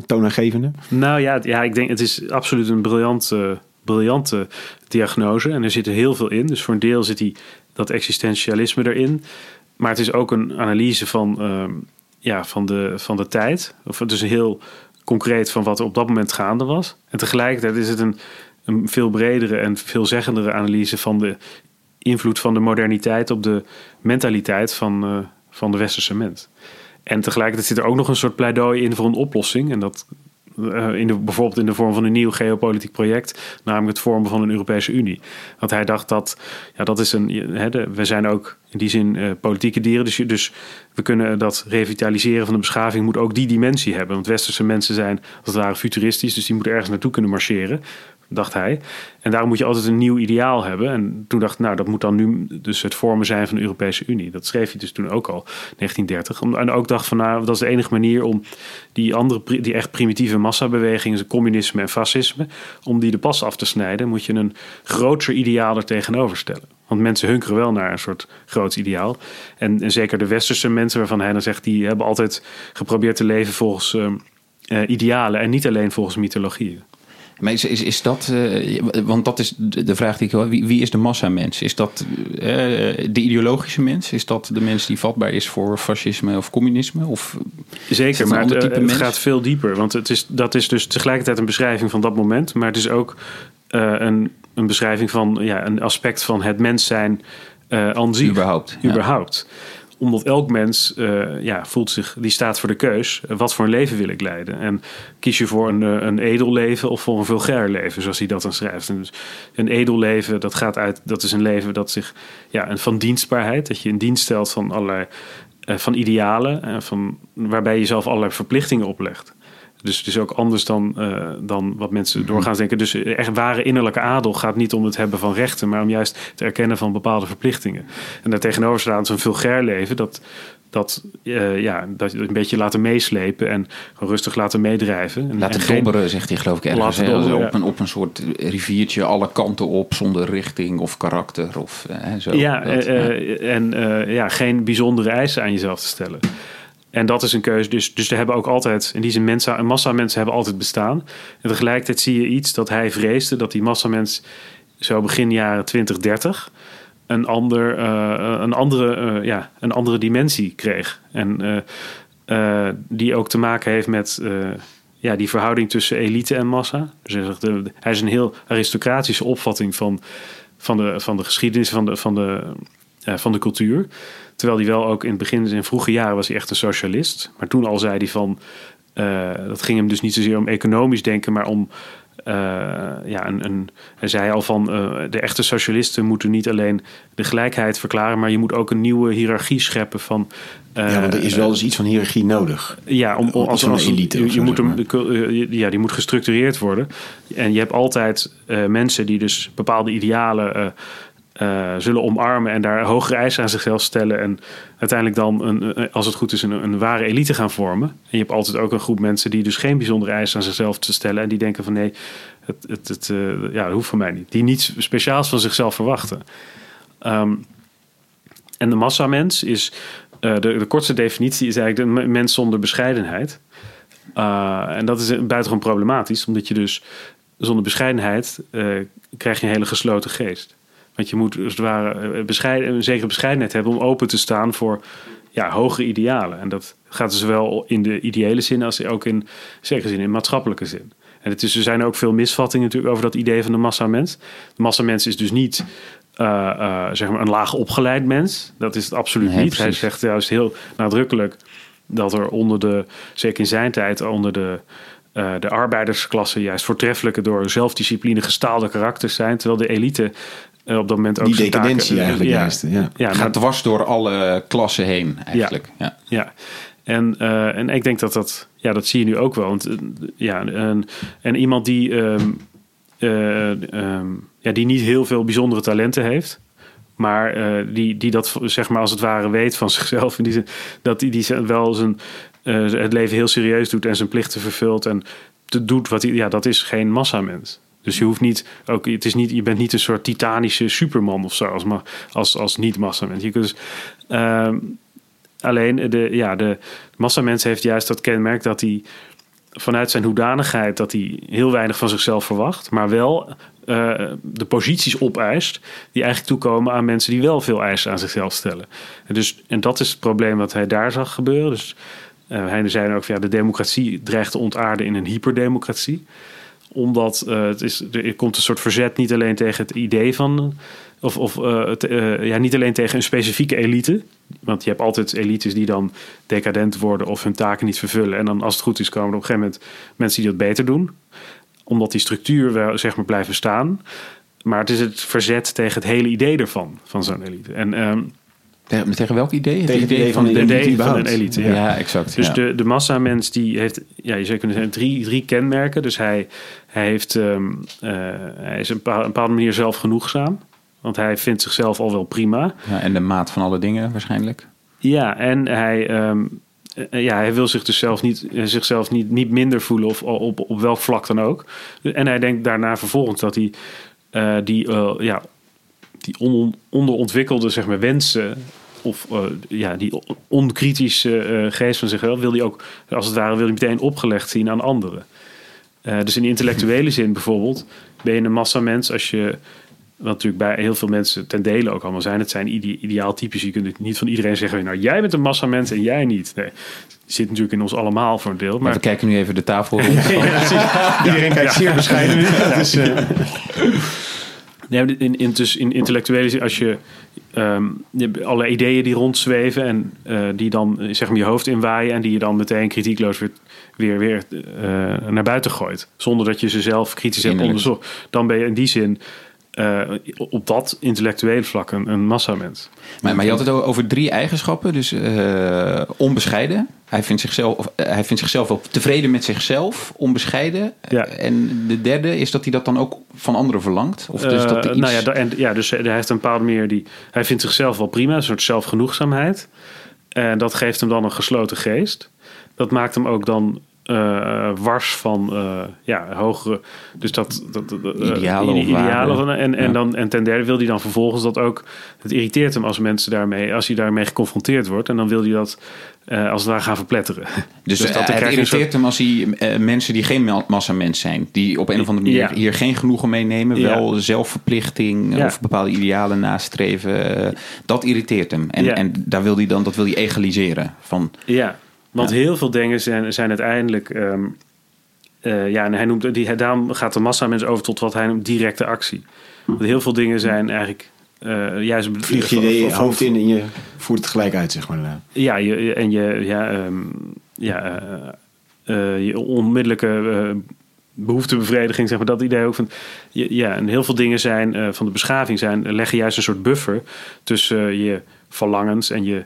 toonaangevende? Nou ja, ja, ik denk het is absoluut een briljante, briljante diagnose. En er zit er heel veel in. Dus voor een deel zit die, dat existentialisme erin. Maar het is ook een analyse van, uh, ja, van, de, van de tijd. Of dus heel concreet van wat er op dat moment gaande was. En tegelijkertijd is het een, een veel bredere en veelzeggendere analyse van de invloed van de moderniteit op de mentaliteit van, uh, van de westerse mens. En tegelijkertijd zit er ook nog een soort pleidooi in voor een oplossing. En dat uh, in de, bijvoorbeeld in de vorm van een nieuw geopolitiek project, namelijk het vormen van een Europese Unie. Want hij dacht dat, ja, dat is een. We zijn ook in die zin uh, politieke dieren, dus, dus we kunnen dat revitaliseren van de beschaving moet ook die dimensie hebben. Want westerse mensen zijn als het ware futuristisch, dus die moeten ergens naartoe kunnen marcheren dacht hij. En daarom moet je altijd een nieuw ideaal hebben. En toen dacht ik, nou, dat moet dan nu dus het vormen zijn van de Europese Unie. Dat schreef hij dus toen ook al, 1930. En ook dacht van, nou, dat is de enige manier om die andere, die echt primitieve massabewegingen, communisme en fascisme, om die de pas af te snijden, moet je een groter ideaal er tegenover stellen. Want mensen hunkeren wel naar een soort groot ideaal. En, zeker de westerse mensen waarvan hij dan zegt, die hebben altijd geprobeerd te leven volgens uh, uh, idealen en niet alleen volgens mythologieën. Maar is, is, is dat, uh, want dat is de vraag die ik wil, wie, wie is de massamens? Is dat uh, de ideologische mens? Is dat de mens die vatbaar is voor fascisme of communisme? Of Zeker, maar het, het gaat veel dieper. Want het is, dat is dus tegelijkertijd een beschrijving van dat moment, maar het is ook uh, een, een beschrijving van ja, een aspect van het mens zijn aan zich. Überhaupt. Überhaupt. Ja omdat elk mens uh, ja, voelt zich, die staat voor de keus. wat voor een leven wil ik leiden? En kies je voor een, een edel leven of voor een vulgair leven, zoals hij dat dan schrijft. Dus een edel leven, dat gaat uit, dat is een leven dat zich, ja, van dienstbaarheid, dat je in dienst stelt van allerlei, van idealen, van, waarbij je zelf allerlei verplichtingen oplegt. Dus het is ook anders dan, uh, dan wat mensen Mhm. doorgaans denken. Dus echt ware innerlijke adel gaat niet om het hebben van rechten, maar om juist het erkennen van bepaalde verplichtingen. En daartegenover staat zo'n vulgair leven, dat, dat, uh, ja, dat een beetje laten meeslepen en gewoon rustig laten meedrijven. En, laten en geen- dobberen, zegt hij geloof ik ergens. Dobberen, op, ja. een, op een soort riviertje alle kanten op, zonder richting of karakter. Of, eh, zo. Ja, Dat, eh, ja. eh, en eh, ja, geen bijzondere eisen aan jezelf te stellen. En dat is een keuze. Dus, dus er hebben ook altijd, in die zin, mensen, een massa mensen hebben altijd bestaan. En tegelijkertijd zie je iets dat hij vreesde, dat die massamens zo begin jaren 20, 30 een, ander, eh, een, andere, eh, ja, een andere dimensie kreeg. En eh, die ook te maken heeft met ja, die verhouding tussen elite en massa. Dus hij, zegt, hij is een heel aristocratische opvatting van, van, de, van de geschiedenis, van de, van de, van de cultuur. Terwijl hij wel ook in het begin, in vroege jaren, was hij echt een socialist. Maar toen al zei hij van, eh, dat ging hem dus niet zozeer om economisch denken, maar om eh, ja, een, een, hij zei al van eh, de echte socialisten moeten niet alleen de gelijkheid verklaren, maar je moet ook een nieuwe hiërarchie scheppen van. ja, want er is wel eens iets van hiërarchie nodig. ja, om, als, een elite je, moet hem, ja, die moet gestructureerd worden. En je hebt altijd mensen die dus bepaalde idealen eh, zullen omarmen en daar hogere eisen aan zichzelf stellen. En uiteindelijk dan, een, als het goed is, een, een ware elite gaan vormen. En je hebt altijd ook een groep mensen die dus geen bijzondere eisen aan zichzelf te stellen. En die denken van nee, het, het, het, eh, ja, dat hoeft van mij niet. Die niets speciaals van zichzelf verwachten. Ehm, en de massamens is, eh, de, de kortste definitie is eigenlijk de mens zonder bescheidenheid. En dat is buitengewoon problematisch, omdat je dus zonder bescheidenheid krijg je een hele gesloten geest. Want je moet als het ware eh, bescheiden, een zekere bescheidenheid hebben om open te staan voor ja, hogere idealen. En dat gaat zowel in de ideële zin als ook in zekere zin in maatschappelijke zin. En het is, er zijn ook veel misvattingen natuurlijk over dat idee van de massamens. De massamens is dus niet eh, eh, zeg maar een laag opgeleid mens. Dat is het absoluut Nee, niet. Hij zegt juist heel nadrukkelijk dat er onder de, zeker in zijn tijd, onder de, de arbeidersklasse juist voortreffelijke door zelfdiscipline gestaalde karakters zijn. Terwijl de elite op dat moment ook Die decadentie taken- eigenlijk ja, juist. Ja. Ja, Gaat dwars door alle klassen heen eigenlijk. Ja. ja. En, eh, en ik denk dat dat, ja, dat zie je nu ook wel. Want, eh, ja, en, en iemand die, ehm, eh, ehm, ja, die niet heel veel bijzondere talenten heeft. Maar eh, die, die dat zeg maar als het ware weet van [laughs] zichzelf. In die zin, dat die, die wel zijn, eh, het leven heel serieus doet en zijn plichten vervult. En te doet wat hij. Ja, dat is geen massamens. Dus je hoeft niet. Ook, het is niet je bent niet een soort titanische superman of zo. Als, als, als niet-massamens. Je dus. alleen de, ja, de massamens heeft juist dat kenmerk dat hij vanuit zijn hoedanigheid dat hij heel weinig van zichzelf verwacht, maar wel eh, de posities opeist die eigenlijk toekomen aan mensen die wel veel eisen aan zichzelf stellen. En, dus, en dat is het probleem wat hij daar zag gebeuren. Dus eh hij zei ook, ja, de democratie dreigt te ontaarden in een hyperdemocratie omdat eh, het is, er komt een soort verzet niet alleen tegen het idee van. Of, of eh, eh, ja, niet alleen tegen een specifieke elite. Want je hebt altijd elites die dan decadent worden of hun taken niet vervullen. En dan als het goed is, komen er op een gegeven moment mensen die dat beter doen. Omdat die structuur wel zeg maar blijven staan. Maar het is het verzet tegen het hele idee ervan, van zo'n elite. En ehm, Tegen, tegen welk idee? Tegen het idee van de de elite idee van een elite. Ja, Ja. exact. Dus ja. de, de massamens die heeft, ja, je zou kunnen zeggen, drie, drie kenmerken. Dus hij, hij, heeft, ehm, eh, hij is op een een bepaalde manier zelfgenoegzaam. Want hij vindt zichzelf al wel prima. Ja, en de maat van alle dingen waarschijnlijk. Ja, en hij, ehm, eh, ja, hij wil zich dus zelf niet, eh, zichzelf niet, niet minder voelen of op, op welk vlak dan ook. En hij denkt daarna vervolgens dat hij eh, die, eh, ja, die on, onderontwikkelde zeg maar, wensen of eh, ja, die on- onkritische eh, geest van zichzelf wil hij ook, als het ware, wil hij meteen opgelegd zien aan anderen. Eh, dus in intellectuele zin bijvoorbeeld ben je een massamens als je wat natuurlijk bij heel veel mensen ten dele ook allemaal zijn. Het zijn ide ideaaltypes. Je kunt het niet van iedereen zeggen, nou jij bent een massamens en jij niet. Nee, die zit natuurlijk in ons allemaal voor een deel. Maar Maar we kijken nu even de tafel [laughs] rond. Iedereen kijkt zeer bescheiden eh, [laughs] Nee, in, in, dus in intellectuele zin, als je, ehm, je hebt alle ideeën die rondzweven en eh, die dan eh, zeg maar je hoofd inwaaien en die je dan meteen kritiekloos weer, weer, weer eh, naar buiten gooit. Zonder dat je ze zelf kritisch hebt onderzocht. Dan ben je in die zin eh, op dat intellectuele vlak een, een massamens. Maar, maar je had het over drie eigenschappen. Dus uh, onbescheiden. Hij vindt, zichzelf, of, hij vindt zichzelf wel tevreden met zichzelf. Onbescheiden. Ja. En de derde is dat hij dat dan ook van anderen verlangt? Of dus dat uh, iets... Nou ja, en, ja, dus hij heeft een bepaalde meer die... Hij vindt zichzelf wel prima. Een soort zelfgenoegzaamheid. En dat geeft hem dan een gesloten geest. Dat maakt hem ook dan uh, wars van uh, ja, hogere. Dus dat. dat uh, idealen. idealen van, en, en, ja. dan, en ten derde wil hij dan vervolgens dat ook. Het irriteert hem als mensen daarmee. Als hij daarmee geconfronteerd wordt. En dan wil hij dat. als het ware gaan verpletteren. [laughs] Dus, dus dat het irriteert soort... hem als hij mensen die geen massamens zijn. Die op een of andere manier ja. hier geen genoegen meenemen. Wel zelfverplichting of bepaalde idealen nastreven. dat irriteert hem. En, en daar wil hij dan, dat wil hij egaliseren. Van, ja. Want ja. heel veel dingen zijn, zijn uiteindelijk. Um, uh, ja, en hij noemt, die, daarom gaat de massa mensen over tot wat hij noemt directe actie. Want heel veel dingen zijn eigenlijk. Uh, juist Vlieg je je hoofd in en je voert het gelijk uit, zeg maar. Ja, je, en je, ja, um, ja, uh, je onmiddellijke behoeftebevrediging, zeg maar, dat idee ook van. Ja, en heel veel dingen zijn van de beschaving zijn, leggen juist een soort buffer tussen je verlangens en je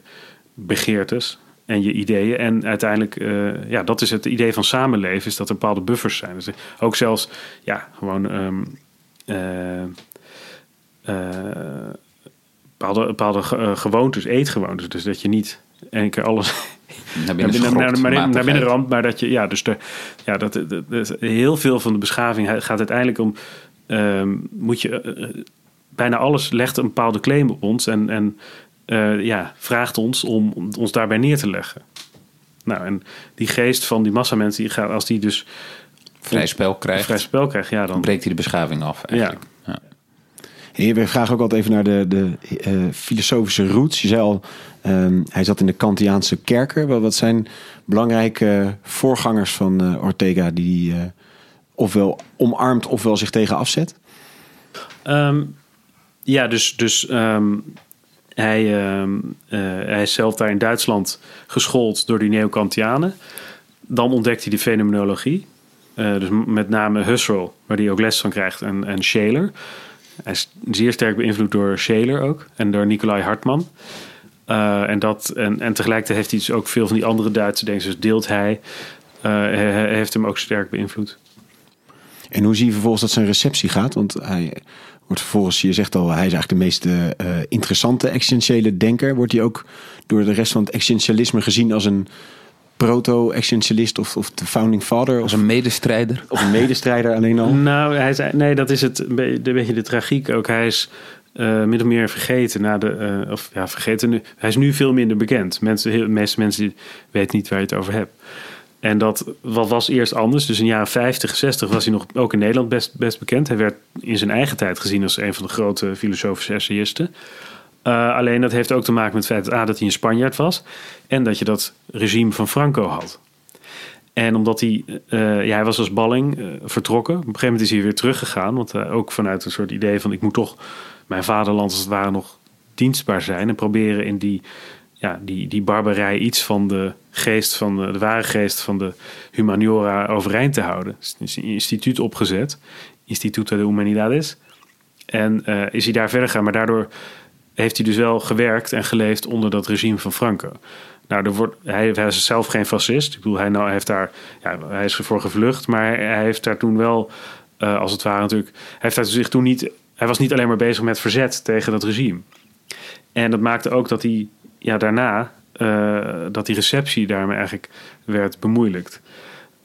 begeertes en je ideeën. En uiteindelijk, uh, ja, dat is het idee van samenleven, is dat er bepaalde buffers zijn. Dus ook zelfs, ja, gewoon um, uh, uh, bepaalde, bepaalde gewoontes, eetgewoontes. Dus dat je niet één keer alles naar binnen, [laughs] naar, naar, naar, naar binnen ramt, maar dat je, ja, dus de, ja, dat, heel veel van de beschaving gaat uiteindelijk om, um, moet je, bijna alles legt een bepaalde claim op ons en, en uh, ja, vraagt ons om, om, ons daarbij neer te leggen. Nou, en die geest van die massamensen, die gaat, als die dus vrij spel krijgt, vrij spel krijgt ja, dan breekt hij de beschaving af. Eigenlijk. Ja. ja. Hey, we vragen ook altijd even naar de, de uh, filosofische roots. Je zei al, um, hij zat in de Kantiaanse kerker. Wat, wat zijn belangrijke voorgangers van uh, Ortega die uh, ofwel omarmt ofwel zich tegen afzet? Um, ja, dus, dus um, hij, uh, uh, hij is zelf daar in Duitsland geschoold door die Neokantianen. Dan ontdekt hij de fenomenologie. Uh, dus met name Husserl, waar hij ook les van krijgt, en, en Scheler. Hij is zeer sterk beïnvloed door Scheler ook en door Nicolai Hartmann. Uh, en, dat, en, tegelijkertijd heeft hij dus ook veel van die andere Duitse denkers deelt hij. Uh, hij heeft hem ook sterk beïnvloed. En hoe zie je vervolgens dat zijn receptie gaat? Want hij wordt vervolgens, je zegt al, hij is eigenlijk de meest uh, interessante existentiële denker. Wordt hij ook door de rest van het existentialisme gezien als een proto-existentialist of, of de founding father? Als een medestrijder? Of een medestrijder alleen al? [laughs] Nou, hij zei, nee, dat is het, een beetje de tragiek ook. Hij is uh, min of meer vergeten na de, uh, of ja, vergeten nu. Hij is nu veel minder bekend. Mensen, heel, de meeste mensen weten niet waar je het over hebt. En dat wat was eerst anders. Dus in de jaren 50, 60 was hij nog ook in Nederland best, best bekend. Hij werd in zijn eigen tijd gezien als een van de grote filosofische essayisten. Uh, alleen dat heeft ook te maken met het feit A, dat hij een Spanjaard was. En dat je dat regime van Franco had. En omdat hij, uh, ja, hij was als balling uh, vertrokken. Op een gegeven moment is hij weer teruggegaan. Want ook vanuit een soort idee van ik moet toch mijn vaderland als het ware nog dienstbaar zijn. En proberen in die ja, die, die barbarij iets van de geest van de, de ware geest van de humaniora overeind te houden. Er is een instituut opgezet, Instituto de Humanidades. En uh, is hij daar verder gegaan, maar daardoor heeft hij dus wel gewerkt en geleefd onder dat regime van Franco. Nou, er wordt, hij, hij is zelf geen fascist. Ik bedoel, hij, nou, heeft daar, ja, hij is ervoor gevlucht, maar hij heeft daar toen wel, uh, als het ware natuurlijk, heeft zich toen niet, hij was niet alleen maar bezig met verzet tegen dat regime. En dat maakte ook dat hij ja, daarna uh, dat die receptie daarmee eigenlijk werd bemoeilijkt.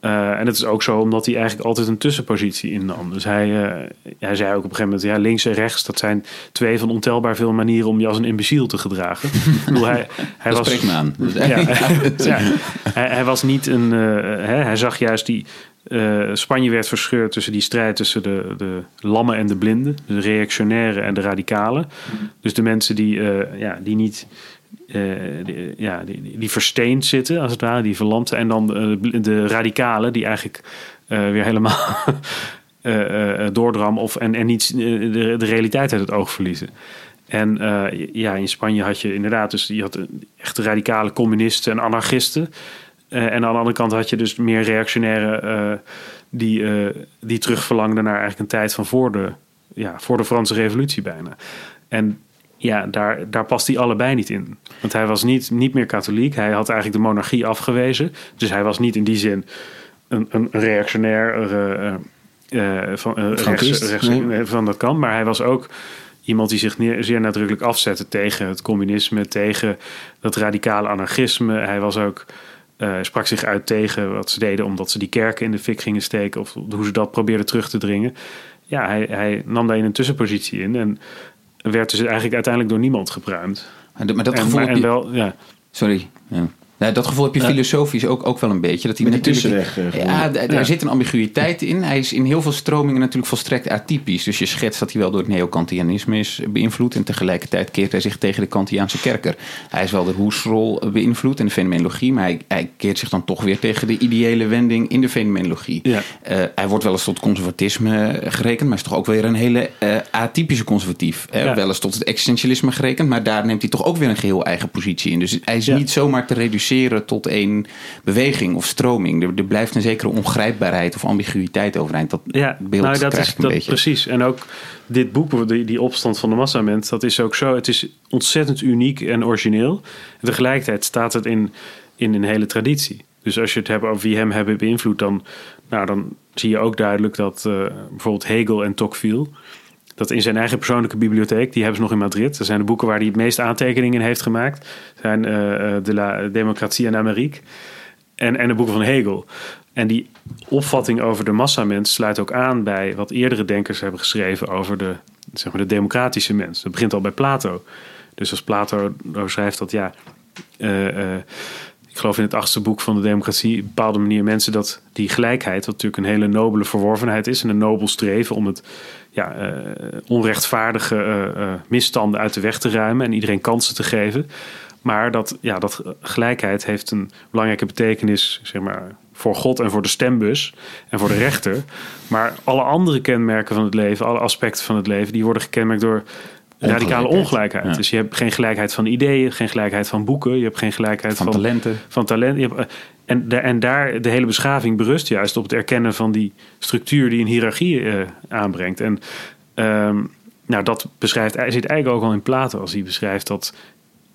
Uh, en het is ook zo omdat hij eigenlijk altijd een tussenpositie innam. Dus hij, uh, hij zei ook op een gegeven moment: ja, links en rechts, dat zijn twee van ontelbaar veel manieren om je als een imbeciel te gedragen. ik bedoel, hij, [laughs] hij dat was, me aan. Ja, [laughs] [laughs] ja, hij, hij, was niet een. Hè, hij zag juist die. Spanje werd verscheurd tussen die strijd tussen de, de lammen en de blinden, de reactionairen en de radicalen. Dus de mensen die, ja, die niet uh, die, ja, die, die versteend zitten, als het ware, die verlamd. En dan uh, de radicalen, die eigenlijk uh, weer helemaal [laughs] doordram of, en, en niet de, de realiteit uit het oog verliezen. En ja, in Spanje had je inderdaad, dus je had echt radicale communisten en anarchisten. en aan de andere kant had je dus meer reactionaire die, die terugverlangden naar eigenlijk een tijd van voor de ja, voor de Franse revolutie bijna. En ja, daar, daar past hij allebei niet in. Want hij was niet, niet meer katholiek. Hij had eigenlijk de monarchie afgewezen. Dus hij was niet in die zin een, een reactionair uh, uh, van, rechts, rechts, nee. van dat kant. Maar hij was ook iemand die zich neer, zeer nadrukkelijk afzette tegen het communisme, tegen dat radicale anarchisme. Hij was ook. sprak zich uit tegen wat ze deden omdat ze die kerken in de fik gingen steken of hoe ze dat probeerden terug te dringen. Ja, hij, hij nam daar in een tussenpositie in en werd dus eigenlijk uiteindelijk door niemand gepruimd. Maar dat gevoel en, en wel, ja. Sorry. Ja. Nou, dat gevoel heb je filosofisch ook, ook wel een beetje. Dat hij Met tussenweg. Uh, ja, daar zit een ambiguïteit in. Hij is in heel veel stromingen natuurlijk volstrekt atypisch. Dus je schetst dat hij wel door het neokantianisme is beïnvloed. En tegelijkertijd keert hij zich tegen de Kantiaanse kerker. Hij is wel de hoesrol beïnvloed en de fenomenologie. Maar hij, hij, keert zich dan toch weer tegen de ideële wending in de fenomenologie. Ja. Uh, hij wordt wel eens tot conservatisme gerekend. Maar is toch ook weer een hele uh, atypische conservatief. Wel eens tot het existentialisme gerekend. Maar daar neemt hij toch ook weer een geheel eigen positie in. Dus hij is niet zomaar te reduceren tot één beweging of stroming. Er, er, blijft een zekere ongrijpbaarheid of ambiguïteit overeind. Dat ja, beeld nou, dat krijg is, een dat, beetje. Precies. En ook dit boek, die, die opstand van de massament, dat is ook zo. Het is ontzettend uniek en origineel. En tegelijkertijd staat het in, in een hele traditie. Dus als je het hebt over wie hem hebben beïnvloed, dan, nou, dan zie je ook duidelijk dat uh, bijvoorbeeld Hegel en Tocqueville dat in zijn eigen persoonlijke bibliotheek, die hebben ze nog in Madrid. Dat zijn de boeken waar hij het meest aantekeningen in heeft gemaakt. Zijn uh, De la Democratie en Amerique en, en de boeken van Hegel. En die opvatting over de massamens sluit ook aan bij wat eerdere denkers hebben geschreven over de, zeg maar, de democratische mens. Dat begint al bij Plato. Dus als Plato schrijft dat ja. Ik geloof in het achtste boek van de democratie, op een bepaalde manier mensen dat die gelijkheid, wat natuurlijk een hele nobele verworvenheid is en een nobel streven om het ja, uh, onrechtvaardige uh, uh, misstanden uit de weg te ruimen en iedereen kansen te geven. Maar dat, ja, dat gelijkheid heeft een belangrijke betekenis zeg maar, voor God en voor de stembus en voor de rechter. Maar alle andere kenmerken van het leven, alle aspecten van het leven, die worden gekenmerkt door radicale ongelijkheid. Ja. Dus je hebt geen gelijkheid van ideeën, geen gelijkheid van boeken, je hebt geen gelijkheid van, van talenten. Van talent. En, de, en daar de hele beschaving berust juist op het erkennen van die structuur die een hiërarchie uh, aanbrengt. En um, nou, dat beschrijft, zit eigenlijk ook al in Plato als hij beschrijft dat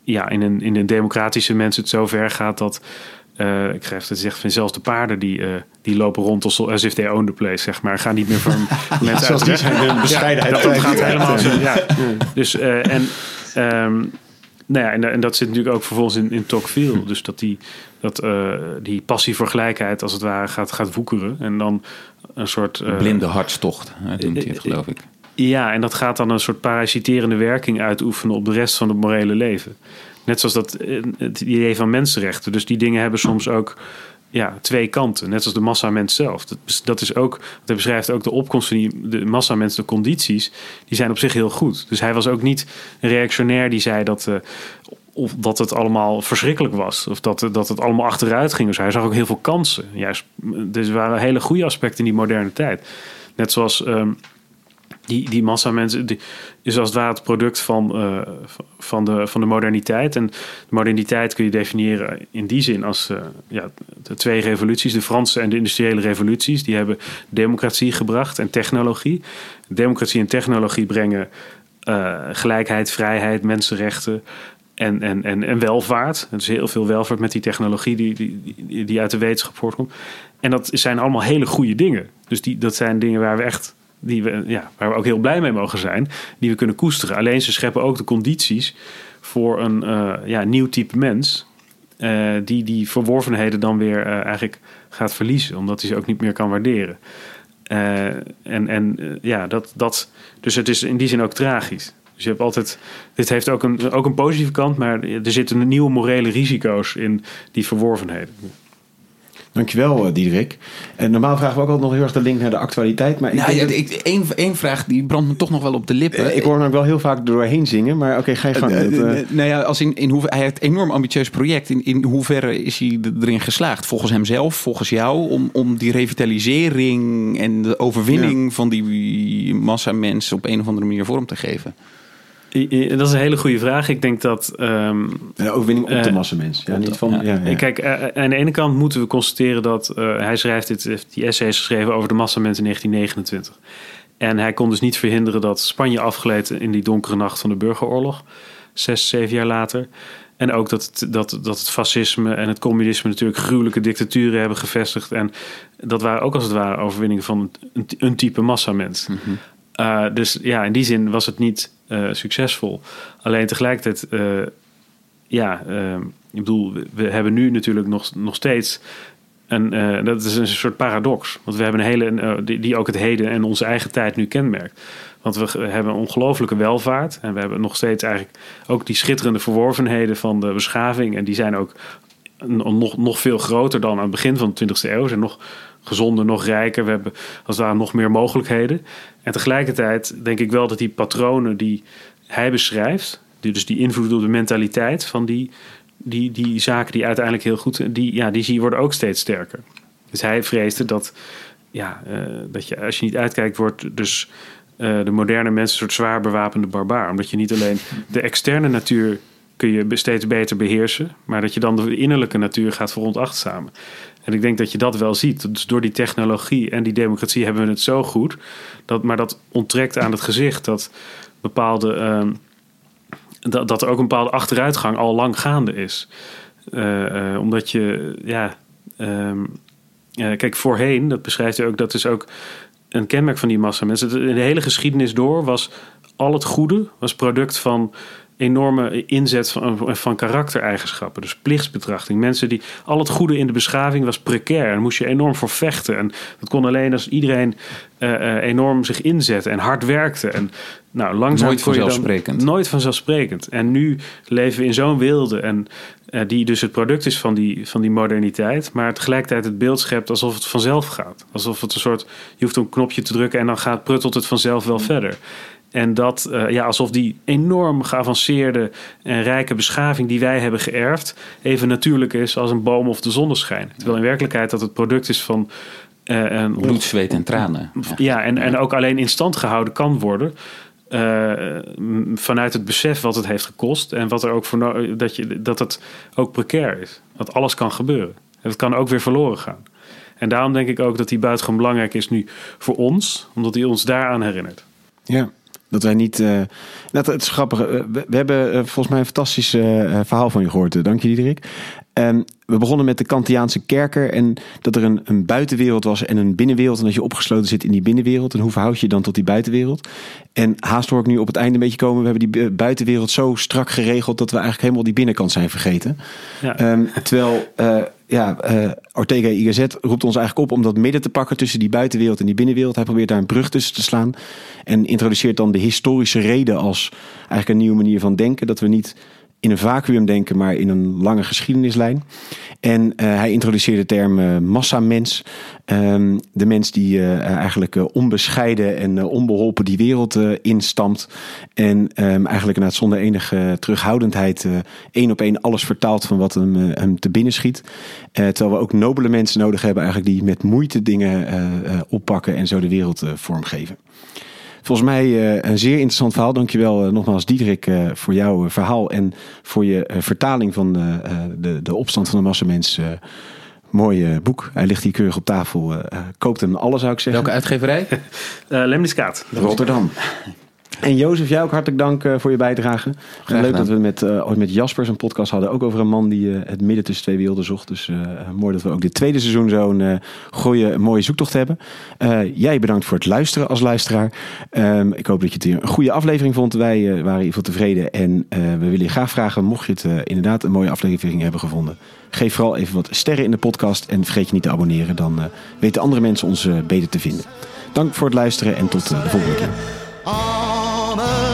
ja, in, een, in een democratische mens het zo ver gaat dat. Uh, ik schrijf het zegt van zelfs de paarden die, uh, die lopen rond als, as if they own the place, zeg maar. Gaan niet meer van [laughs] mensen uit. Die zijn een bescheidenheid. Ja, dat gaat helemaal zo. Ja. Dus uh, en um, nou ja, en, en, dat zit natuurlijk ook vervolgens in, in Tocqueville. Dus dat die, dat, die passie voor gelijkheid als het ware gaat, gaat woekeren. En dan een soort... Blinde hartstocht, noemt hij het geloof ik. Ja, en dat gaat dan een soort parasiterende werking uitoefenen op de rest van het morele leven. Net zoals dat, het idee van mensenrechten. Dus die dingen hebben soms ook ja, twee kanten. Net als de massamens zelf. Dat, is ook, dat beschrijft ook de opkomst van die, de massamens, de condities. Die zijn op zich heel goed. Dus hij was ook niet een reactionair die zei dat... Uh, of dat het allemaal verschrikkelijk was. Of dat, dat het allemaal achteruit ging. Dus hij zag ook heel veel kansen. Juist, dus er waren hele goede aspecten in die moderne tijd. Net zoals um, die, die massa mensen die is als het ware het product van, uh, van, de, van de moderniteit. En de moderniteit kun je definiëren in die zin als uh, ja, de twee revoluties, de Franse en de industriële revoluties. Die hebben democratie gebracht en technologie. Democratie en technologie brengen uh, gelijkheid, vrijheid, mensenrechten. En, en, en, en welvaart. Er is heel veel welvaart met die technologie die, die, die uit de wetenschap voortkomt. En dat zijn allemaal hele goede dingen. Dus die, dat zijn dingen waar we echt die we, ja, waar we ook heel blij mee mogen zijn, die we kunnen koesteren. Alleen ze scheppen ook de condities voor een uh, ja, nieuw type mens, uh, die die verworvenheden dan weer uh, eigenlijk gaat verliezen, omdat hij ze ook niet meer kan waarderen. en en ja, dat, dat, dus het is in die zin ook tragisch. Dus je hebt altijd, dit heeft ook een, ook een positieve kant, maar er zitten nieuwe morele risico's in die verworvenheden. Dankjewel, Diederik. En normaal vragen we ook altijd nog heel erg de link naar de actualiteit. Maar nou, ja, ik, één, één vraag die brandt me toch nog wel op de lippen. Ik hoor hem wel heel vaak doorheen zingen, maar oké, okay, ga je gang. Uh, uh, uh, nou ja, als in, in hoever, hij heeft een enorm ambitieus project. In, in hoeverre is hij erin geslaagd? Volgens hemzelf, volgens jou, om, om die revitalisering en de overwinning ja. van die massa mensen op een of andere manier vorm te geven? Dat is een hele goede vraag. Ik denk dat. Um, de overwinning op de massa mens. Ja, niet van. Ja. Ja, Kijk, uh, aan de ene kant moeten we constateren dat uh, hij schrijft dit, die essays geschreven over de massa mensen in 1929. En hij kon dus niet verhinderen dat Spanje afgleed in die donkere nacht van de burgeroorlog. Zes, zeven jaar later. En ook dat het, dat, dat het fascisme en het communisme natuurlijk gruwelijke dictaturen hebben gevestigd. En dat waren ook als het ware overwinningen van een, een type massamens. Uh, dus ja, in die zin was het niet uh, succesvol. Alleen tegelijkertijd, uh, ja, ik bedoel, we hebben nu natuurlijk nog, nog steeds. En dat is een soort paradox. Want we hebben een hele, die, die ook het heden en onze eigen tijd nu kenmerkt. Want we hebben een ongelofelijke welvaart. En we hebben nog steeds eigenlijk ook die schitterende verworvenheden van de beschaving. En die zijn ook nog, nog veel groter dan aan het begin van de 20e eeuw. Zijn nog gezonder, nog rijker. We hebben als daar nog meer mogelijkheden. En tegelijkertijd denk ik wel dat die patronen die hij beschrijft, die, dus die invloed op de mentaliteit van die, die, die zaken die uiteindelijk heel goed, die, ja, die zie je worden ook steeds sterker. Dus hij vreesde dat, ja, uh, dat je als je niet uitkijkt, wordt dus uh, de moderne mens een soort zwaar bewapende barbaar. Omdat je niet alleen de externe natuur kun je steeds beter beheersen, maar dat je dan de innerlijke natuur gaat veronachtzamen. En ik denk dat je dat wel ziet. Dus door die technologie en die democratie hebben we het zo goed. Dat, maar dat onttrekt aan het gezicht dat bepaalde. Uh, dat, dat er ook een bepaalde achteruitgang al lang gaande is. Uh, uh, omdat je, ja. Um, kijk, voorheen, dat beschrijft hij ook, dat is ook een kenmerk van die massa mensen. In de hele geschiedenis door was al het goede was product van enorme inzet van, van karaktereigenschappen. Dus plichtsbetrachting. Mensen die. Al het goede in de beschaving was precair. En moest je enorm voor vechten. En dat kon alleen als iedereen uh, enorm zich inzette en hard werkte. En nou, langzaam nooit vanzelfsprekend. Dan, nooit vanzelfsprekend. En nu leven we in zo'n wilde. En uh, die dus het product is van die, van die moderniteit. Maar tegelijkertijd het beeld schept alsof het vanzelf gaat. Alsof het een soort. Je hoeft een knopje te drukken en dan gaat, pruttelt het vanzelf wel verder. En dat, uh, ja, alsof die enorm geavanceerde en rijke beschaving die wij hebben geërfd, even natuurlijk is als een boom of de zonneschijn. Terwijl in werkelijkheid dat het product is van. Uh, een Bloed, zweet en tranen. Ja, en, en ook alleen in stand gehouden kan worden. Uh, vanuit het besef wat het heeft gekost en wat er ook voor dat, je, dat het ook precair is. Dat alles kan gebeuren. En het kan ook weer verloren gaan. En daarom denk ik ook dat die buitengewoon belangrijk is nu voor ons, omdat hij ons daaraan herinnert. Ja, dat wij niet. Uh, dat, het is grappig. We, we hebben uh, volgens mij een fantastisch verhaal van je gehoord. Dank je, Diederik. Um, we begonnen met de Kantiaanse kerker en dat er een, een buitenwereld was en een binnenwereld. En dat je opgesloten zit in die binnenwereld. En hoe verhoud je je dan tot die buitenwereld? En haast hoor ik nu op het einde een beetje komen. We hebben die buitenwereld zo strak geregeld dat we eigenlijk helemaal die binnenkant zijn vergeten. Ja. Um, terwijl uh, ja, uh, Ortega Gasset roept ons eigenlijk op om dat midden te pakken tussen die buitenwereld en die binnenwereld. Hij probeert daar een brug tussen te slaan. En introduceert dan de historische reden als eigenlijk een nieuwe manier van denken. Dat we niet in een vacuüm denken, maar in een lange geschiedenislijn. En uh, hij introduceerde de term uh, massamens. Um, de mens die uh, eigenlijk onbescheiden en onbeholpen die wereld instamt. En um, eigenlijk inderdaad zonder enige terughoudendheid één op één alles vertaalt van wat hem, hem te binnen schiet. terwijl we ook nobele mensen nodig hebben eigenlijk die met moeite dingen oppakken en zo de wereld vormgeven. Volgens mij uh, een zeer interessant verhaal. Dankjewel uh, nogmaals Diederik uh, voor jouw verhaal en voor je vertaling van de, de opstand van de massamens. Mooi boek. Hij ligt hier keurig op tafel. koopt hem alles zou ik zeggen. Welke uitgeverij? [laughs] Lemniskaat. Rotterdam. En Jozef, jij ook hartelijk dank uh, voor je bijdrage. Leuk dat we met, uh, ooit met Jaspers een podcast hadden. Ook over een man die uh, het midden tussen twee werelden zocht. Dus mooi dat we ook dit tweede seizoen zo'n goede, mooie zoektocht hebben. jij bedankt voor het luisteren als luisteraar. Um, ik hoop dat je het hier een goede aflevering vond. Wij waren in ieder geval tevreden. En we willen je graag vragen, mocht je het inderdaad een mooie aflevering hebben gevonden. Geef vooral even wat sterren in de podcast. En vergeet je niet te abonneren. Dan weten andere mensen ons beter te vinden. Dank voor het luisteren en tot de volgende keer. promise.